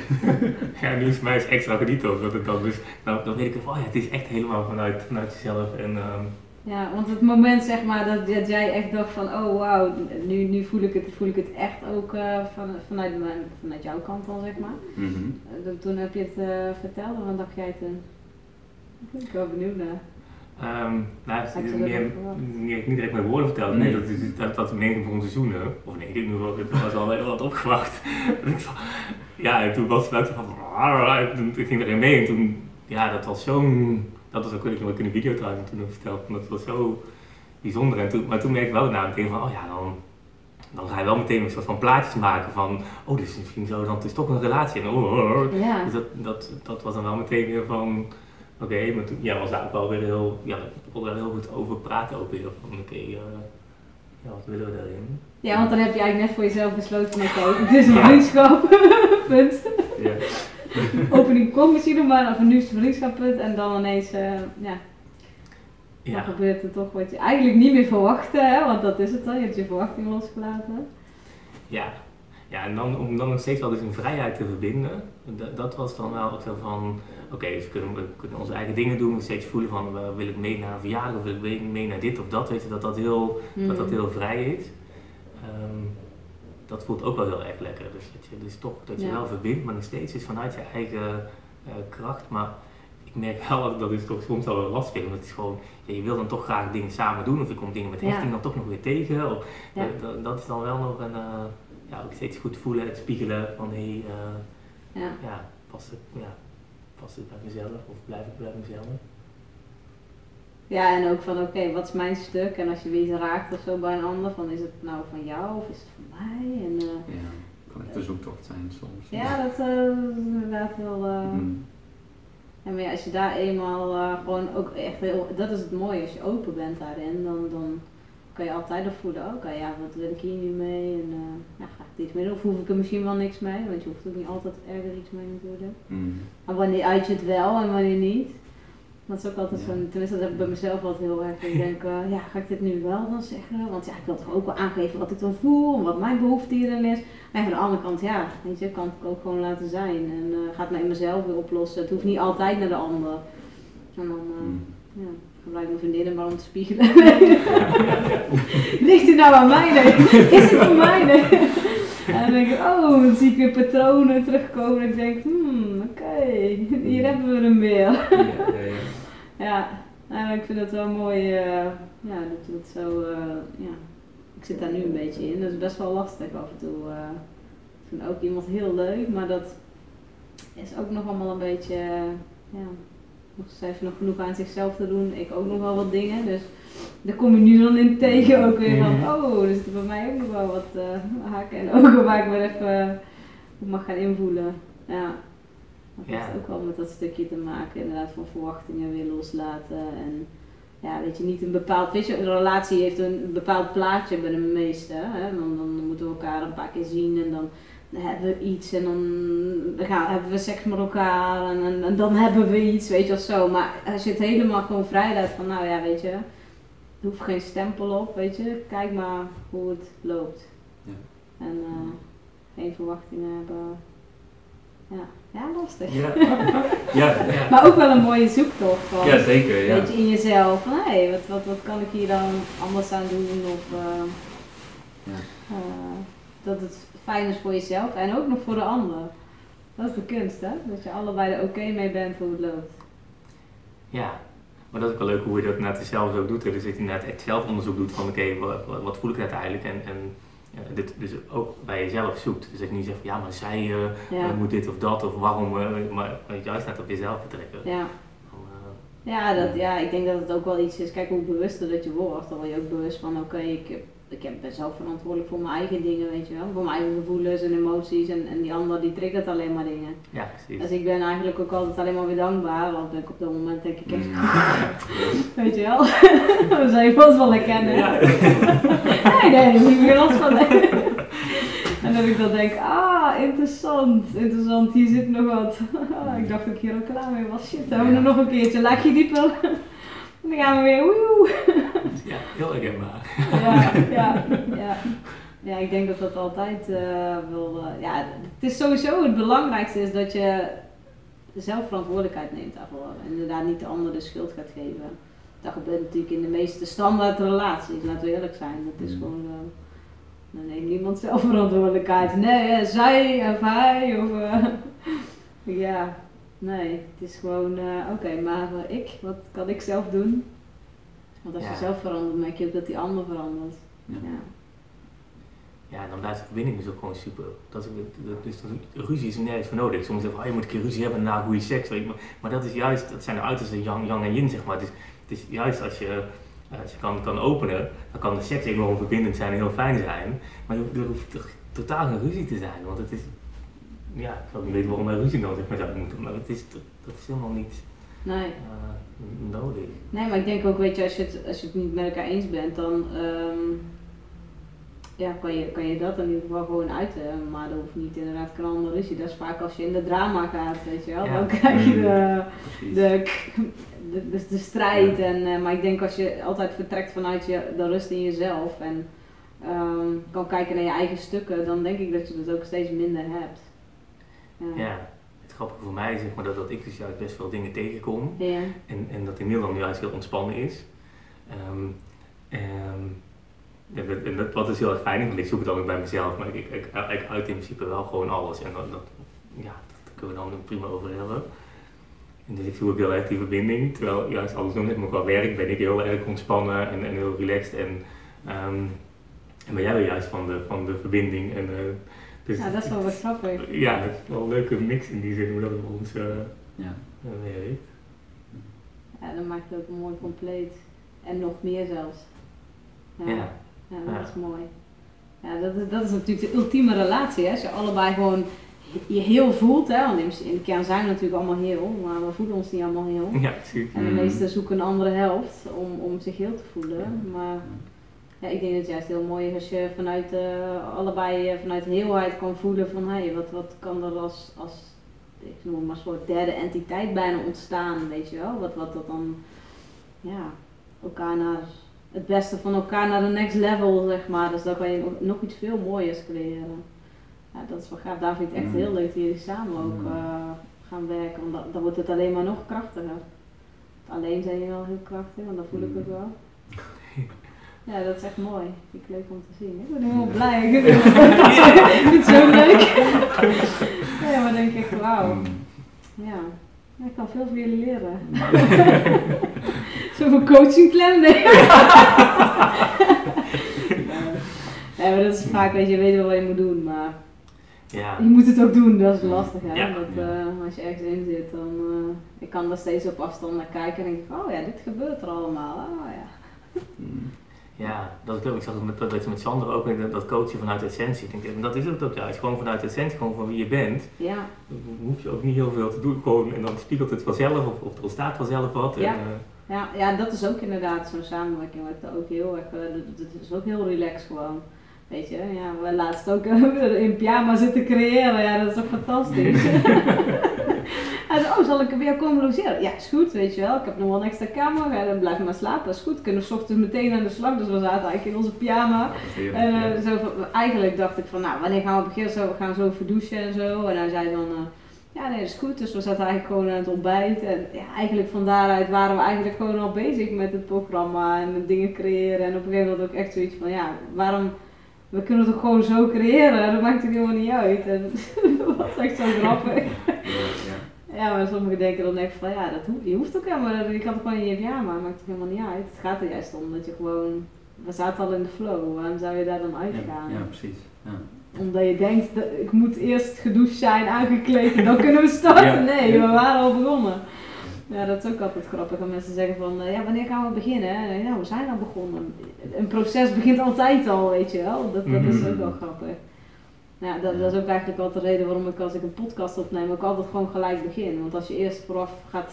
<laughs> Ja, nu is het mij eens extra genieten ook, dat het dan dus, nou, dan weet ik van, oh ja, het is echt helemaal vanuit, vanuit jezelf en ehm, ja, want het moment zeg maar dat, dat jij echt dacht van oh wauw, nu, nu voel, ik het, voel ik het echt ook eh, van, vanuit, mijn, vanuit jouw kant dan zeg maar. Mhm. Eh, toen heb je het eh, verteld en wat dacht jij toen? Ik ben wel benieuwd naar. Ehm, nou, het je niet, niet, direct met woorden verteld. Nee, Nee. dat, dat, dat ineens begonnen te zoenen. Of nee, dit nu was al heel wat opgewacht. <laughs> Ik van- ja, en toen was het buiten van. Ik ging erin mee en toen, ja, dat was zo'n. Dat was ook ik nog ook in de video trouwens toen verteld. want Dat was zo bijzonder. En toen, maar toen merkte ik wel na meteen van, oh ja, dan. Dan ga je wel meteen een soort van plaatjes maken van, oh, dit is misschien zo, dan het is toch een relatie. En oh, oh, oh. Ja, Dus dat, dat, dat was dan wel meteen weer van, oké, maar toen, ja, was daar ook wel weer heel, ja, ik kon daar heel goed over praten ook weer. Van oké, eh, ja, wat willen we daarin? ja, want dan heb je eigenlijk net voor jezelf besloten oké, het is een vriendschap, punt. Ja. <laughs> Opening komt misschien nog maar, of een nieuwste vriendschap, punt. En dan ineens, eh, ja, dan Ja, gebeurt er toch wat je eigenlijk niet meer verwachtte, hè? want dat is het dan, je hebt je verwachting losgelaten. ja. Ja, en dan, om dan nog steeds wel dus in vrijheid te verbinden, dat, dat was dan wel zo van, oké, dus we kunnen, we kunnen onze eigen dingen doen, steeds voelen van, eh, wil ik mee naar een verjaardag of wil ik mee, mee naar dit of dat, weet je, dat dat heel, dat dat Mhm. heel vrij is. Ehm, dat voelt ook wel heel erg lekker. Dus dat je dus toch dat je Ja. wel verbindt, maar nog steeds is vanuit je eigen eh, kracht. Maar ik merk wel dat dat is toch soms wel wel lastig vind. Want het is gewoon, ja, je wil dan toch graag dingen samen doen. Of je komt dingen met Ja. hechting dan toch nog weer tegen. Of, eh, dat, dat is dan wel nog een, eh, ja, ook steeds goed voelen, het spiegelen van hé, hey, Ja. ja, past het, ja, past het bij mezelf of blijf ik bij mezelf? Ja, en ook van oké, wat is mijn stuk? En als je weer raakt of zo bij een ander, van is het nou van jou of is het van mij? En, eh, ja, kan echt de zoektocht zijn soms. ja, dat eh, is inderdaad heel... eh, Mm. Ja, maar ja, als je daar eenmaal eh, gewoon ook echt heel, dat is het mooie, als je open bent daarin, dan, dan kan je altijd nog voelen, oké, ja, wat wil ik hier nu mee? En eh, ja, ga ik iets mee doen? Of hoef ik er misschien wel niks mee? Want je hoeft ook niet altijd ergens iets mee natuurlijk. Mm. Maar wanneer uit je het wel en wanneer niet? Dat is ook altijd zo'n, tenminste dat heb ik bij mezelf altijd heel erg. Ik denk, eh, ja, ga ik dit nu wel dan zeggen? Want ja, ik wil toch ook wel aangeven wat ik dan voel, en wat mijn behoefte hierin is. Maar van de andere kant, ja, weet je, kan ik ook gewoon laten zijn. En eh gaat het naar mezelf weer oplossen. Het hoeft niet altijd naar de ander. En dan, eh, Mm. ja, gebruik mijn vriendinnen maar om te spiegelen. <laughs> Ligt het nou aan mij? Nee. Is het voor mij? Nee. En dan denk ik, oh, dan zie ik weer patronen terugkomen. En ik denk, hmm, oké, hier hebben we hem weer. Ja, ja, ja. Nou, ik vind het wel mooi eh, ja, dat dat zo, eh, ja. Ik zit daar nu een beetje in, dat is best wel lastig af en toe. eh. ik vind ook iemand heel leuk, maar dat is ook nog allemaal een beetje, ja, ze heeft nog genoeg aan zichzelf te doen, ik ook nog wel wat dingen, dus daar kom je nu dan in tegen ook weer van, Mhm. oh, er zitten bij mij ook nog wel wat eh, haken en ogen waar ik weer even op mag gaan invoelen. Ja. Dat heeft Ja. ook wel met dat stukje te maken, inderdaad, van verwachtingen weer loslaten. En ja, weet je, niet een bepaald, weet je, een relatie heeft een bepaald plaatje bij de meesten. Hè? Dan, dan moeten we elkaar een paar keer zien en dan hebben we iets en dan, gaan, hebben we seks met elkaar en, en, en dan hebben we iets, weet je, of zo. Maar als je het helemaal gewoon vrij laat van, nou ja, weet je, er hoeft geen stempel op, weet je, kijk maar hoe het loopt. Ja. En eh, geen verwachtingen hebben. Ja, ja lastig. Ja. <laughs> Ja, ja. Maar ook wel een mooie zoektocht van, ja, zeker. Ja. weet je, in jezelf. Van, hé, wat, wat, wat kan ik hier dan anders aan doen? Of eh, Ja. eh, dat het fijn is voor jezelf en ook nog voor de ander. Dat is de kunst, hè? Dat je allebei er oké mee bent hoe het loopt. Ja, maar dat is ook wel leuk hoe je dat net zelf ook doet. Dus dat je net echt zelf onderzoek doet van oké, wat, wat- wat voel ik uiteindelijk? En, en dit dus ook bij jezelf zoekt. Dus dat je niet zegt van ja, maar zij eh, Ja, eh, moet dit of dat of waarom, eh, maar juist net op jezelf betrekken. ja. Ja, dat, ja, ik denk dat het ook wel iets is. Kijk, hoe bewuster dat je wordt, dan word je ook bewust van: oké, ik, heb- ik heb- ben zelf verantwoordelijk voor mijn eigen dingen, weet je wel. Voor mijn eigen gevoelens en emoties. En, en die ander die triggert alleen maar dingen. ja, precies. Dus ik ben eigenlijk ook altijd alleen maar weer dankbaar, want ik op dat moment denk ik, heb Mm. <laughs> weet je wel, <laughs> zou je vast wel herkennen. Ja. <laughs> Nee, nee, daar moet ik weer last van. En dat ik dan denk, ah, interessant, interessant, hier zit nog wat. Ah, ik dacht dat ik hier al klaar mee was. Shit, dan hebben we er nog een keertje, laagje dieper. En dan gaan we weer, woehoe. Ja, heel herkenbaar. Ja, ja, ja. Ja, ik denk dat dat altijd wel. eh, ja, het is sowieso het belangrijkste is dat je zelf verantwoordelijkheid neemt daarvoor. En inderdaad niet de ander de schuld gaat geven. Dat gebeurt natuurlijk in de meeste standaard relaties, laten we eerlijk zijn. Dat is Mm. gewoon. eh, dan neemt niemand zelf verantwoordelijkheid. Nee, zij of hij of. eh, <laughs> ja, nee. Het is gewoon, eh, oké, maar ik, wat kan ik zelf doen? Want als Ja. je zelf verandert, merk je ook dat die ander verandert. Ja. Ja. Ja, en dan blijft de verbinding dus ook gewoon super. Dat is, dat, dus ruzie is er nergens voor nodig. Soms zeggen van, oh, je moet een keer ruzie hebben na goede seks. Weet je. Maar, maar dat is juist, dat zijn de uiterste yang, yang en yin, zeg maar. Het is, het is juist als je, eh, als je kan, kan openen, dan kan de seks enorm verbindend zijn en heel fijn zijn. Maar je, er hoeft toch totaal geen ruzie te zijn. Want het is, ja, ik zou niet weten waarom wij ruzie maar zou moeten. Maar het is, dat is helemaal niet Nee. eh, nodig. nee, maar ik denk ook, weet je, als je het, als je het niet met elkaar eens bent, dan ehm, ja, kan, je, kan je dat in ieder geval gewoon uiten. Maar dat hoeft niet inderdaad knallen ruzie. Dat is vaak als je in de drama gaat, weet je wel. Ja. Dan krijg je de, de, de, de strijd. En, eh, maar ik denk als je altijd vertrekt vanuit je, de rust in jezelf en ehm, kan kijken naar je eigen stukken, dan denk ik dat je dat ook steeds minder hebt. Ja, het grappige voor mij is zeg maar, dat, dat ik dus juist best veel dingen tegenkom. Ja. En, en dat Emiel dan juist heel ontspannen is. Ehm, ehm, en dat, en dat, wat is heel erg fijn, want ik zoek het dan ook bij mezelf, maar ik, ik, ik, uit in principe wel gewoon alles. En dat, dat, ja, dat kunnen we dan prima over hebben. En dus ik zoek ook heel erg die verbinding, terwijl juist alles nog met me qua werk ben ik heel erg ontspannen en, en heel relaxed. En, ehm, en ben jij wel juist van de, van de verbinding. En, dus ja, dat is wel wat grappig. ja, het is wel een leuke mix in die zin hoe dat voor ons eh, Ja. werkt. Ja, dat maakt het ook mooi compleet. En nog meer zelfs. Ja, Ja. ja, dat Ja. is mooi. Ja, dat is, dat is natuurlijk de ultieme relatie. Hè? Als je allebei gewoon je heel voelt. Hè? Want in in de kern zijn we natuurlijk allemaal heel, maar we voelen ons niet allemaal heel. Ja, precies. En de Mm. meesten zoeken een andere helft om, om zich heel te voelen. Maar ja, ik denk dat het juist heel mooi is als je vanuit eh, allebei eh, vanuit heelheid kan voelen van hé, wat, wat kan er als, als ik noem het maar een soort derde entiteit bijna ontstaan, weet je wel. Wat, wat dat dan, ja, elkaar naar het beste van elkaar naar de next level, zeg maar. Dus dan kan je nog- iets veel mooiers creëren. Ja, dat is wel gaaf. Daar vind ik het echt Mm. heel leuk dat jullie samen ook Mm. eh, gaan werken. Want dan, wordt het alleen maar nog krachtiger. Alleen zijn je wel heel krachtig, want dan voel ik het Mm. wel. Ja, dat is echt mooi. Vind ik leuk om te zien. Ik ben helemaal blij. <laughs> Ik vind het, zo leuk. <laughs> Ja, maar dan denk ik wauw. Mm. Ja. Ja, ik kan veel van jullie leren. <laughs> Zo'n coachingplan, nee. Ja, maar dat is vaak, weet je, je weet wel wat je moet doen, maar Ja. je moet het ook doen, dat is lastig hè. Ja. Dat, eh, als je ergens in zit, dan uh, ik kan er steeds op afstand naar kijken en denk ik, oh ja, dit gebeurt er allemaal. Oh ja. Ja, dat is leuk. Ik zag het met, dat met Sander ook met dat coachen vanuit essentie. Ik denk, en dat is het ook juist. Gewoon vanuit essentie, gewoon van wie je bent. Ja, Dan hoef je ook niet heel veel te doen. Gewoon, en dan spiegelt het vanzelf of, of er ontstaat vanzelf wat. Ja. En, eh, ja, ja, dat is ook inderdaad zo'n samenwerking daar ook heel erg, eh, dat, dat is ook heel relaxed gewoon. Weet je, ja, we laatst ook <laughs> in pyjama zitten creëren, ja, dat is toch fantastisch. <laughs> Hij zei, oh, zal ik er weer komen logeren? Ja, is goed, weet je wel. Ik heb nog wel een extra kamer, dan blijf maar slapen, is goed. Kunnen we ochtends meteen aan de slag, dus we zaten eigenlijk in onze pyjama. Dat ja. eh, zo, eigenlijk dacht ik van, nou, wanneer gaan we beginnen? Zo, we gaan zo verdouchen en zo. En hij zei dan, eh, ja, nee, dat is goed. Dus we zaten eigenlijk gewoon aan het ontbijt. En ja, eigenlijk van daaruit waren we eigenlijk gewoon al bezig met het programma en met dingen creëren. En op een gegeven moment ook echt zoiets van, ja, waarom... We kunnen het ook gewoon zo creëren, dat maakt het helemaal niet uit. En <laughs> dat was echt zo grappig. Ja, ja. Maar sommigen denken dan echt van ja, dat hoeft, je hoeft ook helemaal, je kan het gewoon in je pyjama, maakt het helemaal niet uit. Het gaat er juist om dat je gewoon, we zaten al in de flow, waarom zou je daar dan uitgaan? Ja, ja, precies. Ja. Omdat je denkt, dat, ik moet eerst gedoucht zijn, aangekleed en dan kunnen we starten. Nee, we waren al begonnen. Ja, dat is ook altijd grappig. Als mensen zeggen van, eh, ja, wanneer gaan we beginnen? En, Ja, we zijn al begonnen. Een proces begint altijd al, weet je wel. Dat, dat is ook wel grappig. Ja, dat, dat is ook eigenlijk altijd de reden waarom ik als ik een podcast opneem ook altijd gewoon gelijk begin. Want als je eerst vooraf gaat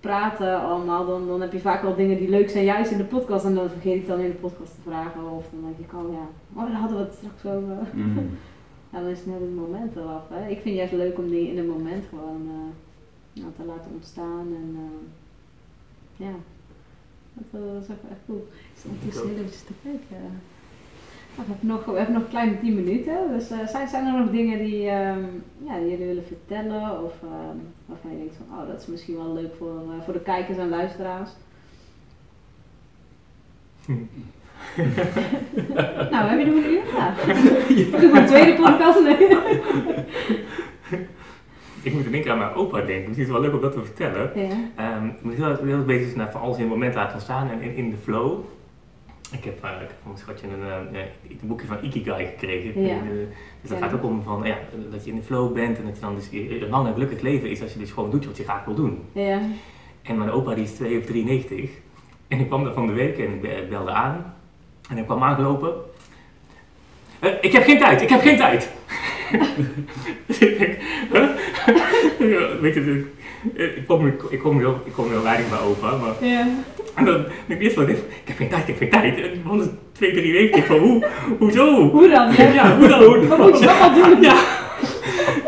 praten allemaal, dan, dan heb je vaak wel dingen die leuk zijn juist in de podcast. En dan vergeet ik dan in de podcast te vragen. Of dan denk ik, oh ja, oh, daar hadden we het straks over. Mm. <laughs> Ja, dan is het net het moment eraf. Hè. Ik vind het juist leuk om die in het moment gewoon eh, ja, te laten ontstaan. En eh, ja, dat, eh, dat is echt echt cool. Ik sta ondertussen heel te kijken. Nou, we, hebben nog, we hebben nog kleine 10 minuten. Dus eh, zijn, zijn er nog dingen die, ehm, ja, die jullie willen vertellen? Of ehm, waarvan je denkt van, oh, dat is misschien wel leuk voor, eh, voor de kijkers en luisteraars? <laughs> nou, heb je nog een uur? <laughs> Ja. Doe maar een tweede podcast. <laughs> Ik moet in één keer aan mijn opa denken. Misschien is het wel leuk om dat te vertellen. Ja. Ehm, ik moet heel heel zijn naar van alles in het moment laten ontstaan en in, in de flow. Ik heb, eh, ik heb van mijn schatje een, eh, een boekje van Ikigai gekregen. Ja. Eh, dus dat Ja. gaat ook om van, ja, dat je in de flow bent en dat je dan dus een lang en gelukkig leven is als je dus gewoon doet wat je graag wil doen. Ja. En mijn opa die is 2 of 93 en ik kwam daar van de week en ik be- belde aan en ik kwam aangelopen. Eh, ik heb geen tijd, ik heb geen tijd. Dus <laughs> ik denk, huh? Ja, Weet je, eh, ik kom, ik kom heel, ik kom heel weinig bij opa, maar Ja. en dan denk ik eerst wel, ik heb geen tijd, ik heb geen tijd. En is 2, 3 weken, van, hoe, hoezo? Hoe dan? Ja. Ja, hoe dan? Wat moet je allemaal doen? Ja.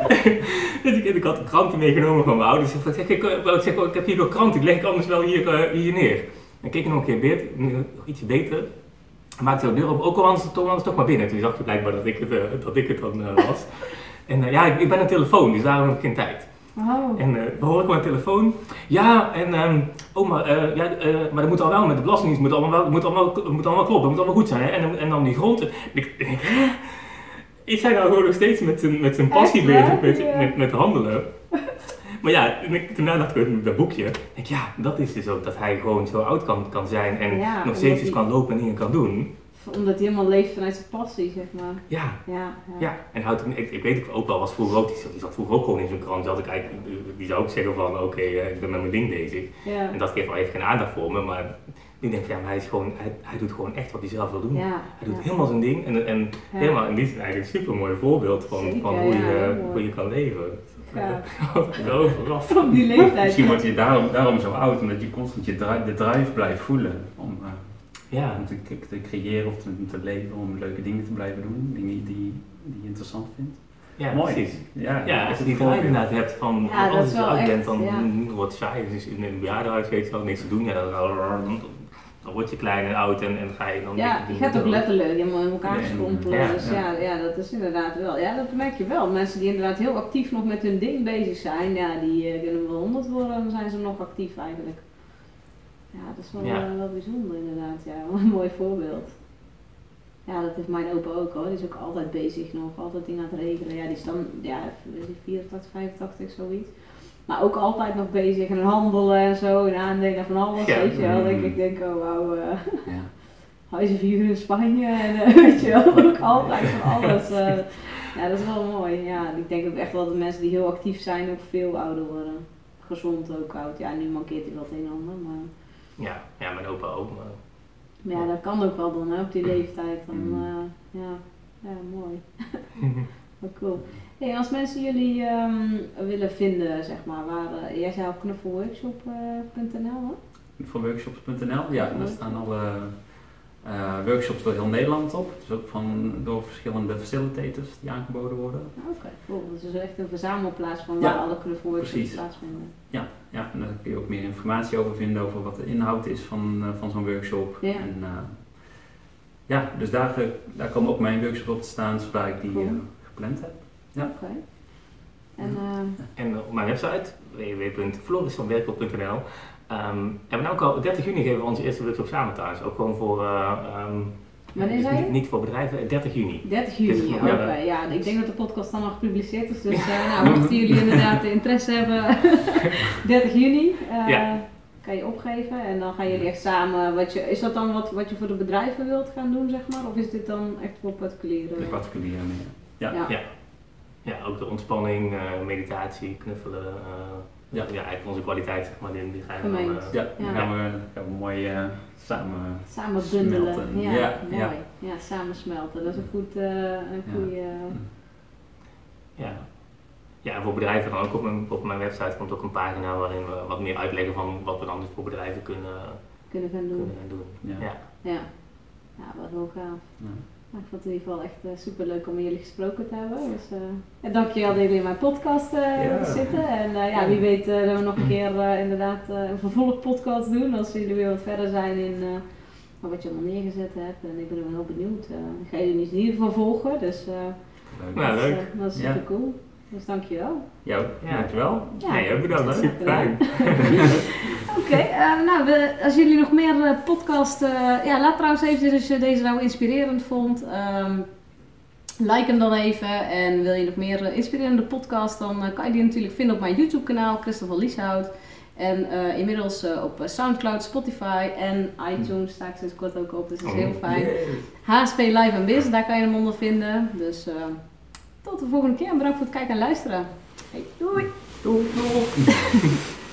<laughs> dus ik, ik had de kranten meegenomen van mijn ouders. Ik zeg, ik, ik, zeg, ik heb hier nog krant, ik leg ik anders wel hier, eh, hier neer. En keek ik nog een keer beter, nog iets beter. Hij maakte de deur op, ook al anders, toch, anders toch maar binnen. Toen zag je blijkbaar dat ik het, eh, dat ik het dan eh, was. <laughs> En eh, ja, ik, ik ben de telefoon, dus daarom heb ik geen tijd. Oh. En dan hoor ik mijn telefoon. Ja, en ehm oh, maar, ja, maar dat moet al wel met de belastingdienst, moet allemaal, wel- moet allemaal, moet allemaal kloppen, moet allemaal goed zijn. Hè? En, en dan die grond. En ik, ik denk? Is hij nou gewoon nog steeds met zijn, met passie bezig, met, met, met handelen? Maar ja, en ik, daarna dacht ik met dat boekje, denk ik, ja, dat is dus ook dat hij gewoon zo oud kan, kan zijn en Ja, nog steeds iets kan lopen en dingen kan doen. Omdat hij helemaal leeft vanuit zijn passie, zeg maar. Ja, Ja. Ja, en houdt, ik, ik weet ook wel, was vroeger ook, die zat, vroeger ook gewoon in zo'n krant. Die, had ik eigenlijk, die zou ook zeggen van, oké, eh, ik ben met mijn ding bezig. Ja. En dat geeft wel even geen aandacht voor me, maar ik denk ja, maar hij, is gewoon, hij, hij doet gewoon echt wat hij zelf wil doen. Ja. Hij doet ja. helemaal zijn ding en, en Ja. helemaal, en dit is eigenlijk een super mooi voorbeeld van, Zeker, van hoe, je, hoe je kan leven. Ja. <laughs> Verrast. Op die leeftijd. Misschien word je daarom, daarom zo oud, omdat je constant je dri- de drive blijft voelen om, eh, Ja, om te, te creëren of te, te leven, om leuke dingen te blijven doen, dingen die, die je interessant vindt. Ja, Mooi. precies. Ja, Ja, als je die drive inderdaad hebt van Ja, als je oud bent, dan ja. wordt saai. Dus in een bejaardenhuis weet je wel niks te doen. Ja, dan, dan word je klein en oud en, en ga je dan Ja, je gaat ook letterlijk helemaal in elkaar schrompelen. ja, dus ja. Ja, dat is inderdaad wel. Ja, dat merk je wel. Mensen die inderdaad heel actief nog met hun ding bezig zijn, ja, die eh, kunnen wel honderd worden, dan zijn ze nog actief eigenlijk. Ja, dat is wel, Ja. eh, wel bijzonder inderdaad. Ja, <laughs> een mooi voorbeeld. Ja, dat heeft mijn opa ook hoor. Die is ook altijd bezig nog, altijd dingen aan het regelen. Ja, die is dan, ja, is die 84, 85, zoiets. Maar ook altijd nog bezig en handelen en zo, en aandelen van alles, Ja. weet je wel. Denk Mm. ik, denk, oh wauw, eh, Ja. <laughs> huizenvieren in Spanje en eh, <laughs> weet je wel, ook altijd van alles. eh. <laughs> ja, dat is wel mooi. Ja, ik denk ook echt wel dat mensen die heel actief zijn ook veel ouder worden. Gezond ook oud. Ja, nu mankeert hij wat een en ander, maar, Ja, ja, mijn opa ook. Maar, maar ja, dat kan ook wel dan hè, op die leeftijd. Dan, Mm. eh, ja. ja, mooi. Wat cool. Hey, als mensen jullie ehm, willen vinden, zeg maar, waar, eh, jij zei op knuffelworkshop.nl hè? Voor workshops.nl, ja, daar staan alle eh, workshops door heel Nederland op. Dus ook van, door verschillende facilitators die aangeboden worden. Oké, cool. Dat is dus echt een verzamelplaats van Ja, waar alle knuffelworkshops precies. plaatsvinden. Ja, en daar kun je ook meer informatie over vinden over wat de inhoud is van, eh, van zo'n workshop. Ja. En, eh, ja, dus daar, eh, daar komen ook mijn workshops op te staan, zodra ik die Cool. eh, gepland heb. Ja. Oké. En eh, En op mijn website, www.florisvanwerkel.nl, ehm hebben we nou ook al 30 juni geven we onze eerste workshop samen thuis. Ook gewoon voor, eh, ehm, Wanneer dus niet, niet voor bedrijven, eh, 30 juni. 30 juni, Dus, oké. ja. Ja, ik denk dat de podcast dan al gepubliceerd is. Dus <laughs> eh, nou, mochten jullie inderdaad de interesse hebben, <laughs> 30 juni eh, Ja. kan je opgeven. En dan gaan jullie echt samen, wat je, is dat dan wat, wat je voor de bedrijven wilt gaan doen, zeg maar? Of is dit dan echt voor particulieren? De particulieren. Ja. Ja. Ja. Ja, ook de ontspanning, eh, meditatie, knuffelen. eh, Ja. ja. eigenlijk onze kwaliteit, zeg maar, die, die gaan we dan, eh, Ja, Ja. dan gaan we, gaan we mooi samen. Samen bundelen. Smelten. Ja, Ja, mooi. Ja. ja. samen smelten. Dat is een, goed, eh, een Ja. goede... Ja. Ja, en voor bedrijven dan ook op mijn, op mijn website komt ook een pagina waarin we wat meer uitleggen van wat we dan dus voor bedrijven kunnen, kunnen gaan doen. kunnen gaan doen. Ja. Ja. Ja, ja wat heel gaaf. Nou, ik vond het in ieder geval echt super leuk om met jullie gesproken te hebben. Dus, eh en dankjewel dat jullie in mijn podcast eh, Ja. zitten. En eh, ja, wie weet eh, dat we nog een keer eh, inderdaad eh, een vervolgpodcast doen. Als jullie weer wat verder zijn in eh, wat je allemaal neergezet hebt. En ik ben wel heel benieuwd. eh ik ga jullie in ieder geval volgen. Dus eh, Leuk. Ja, dat, is, leuk. eh, dat is Ja. super cool. Dus dankjewel. Jou, Ja. dankjewel. Ja. Nee, ook bedankt. Super fijn. <laughs> Oké, eh, nou, we, als jullie nog meer eh, podcast... eh, ja, laat trouwens even als je deze nou inspirerend vond. ehm, like hem dan even. En wil je nog meer inspirerende podcast, dan kan je die natuurlijk vinden op mijn YouTube kanaal, Christopher Lieshout. En eh, inmiddels eh, op Soundcloud, Spotify en iTunes sta ik sinds kort ook op, dus dat is heel Oh, fijn. Yay. HSP Live en Biz, daar kan je hem onder vinden. Dus eh, tot de volgende keer en bedankt voor het kijken en luisteren. Hey, doei! Doei. doei. <laughs>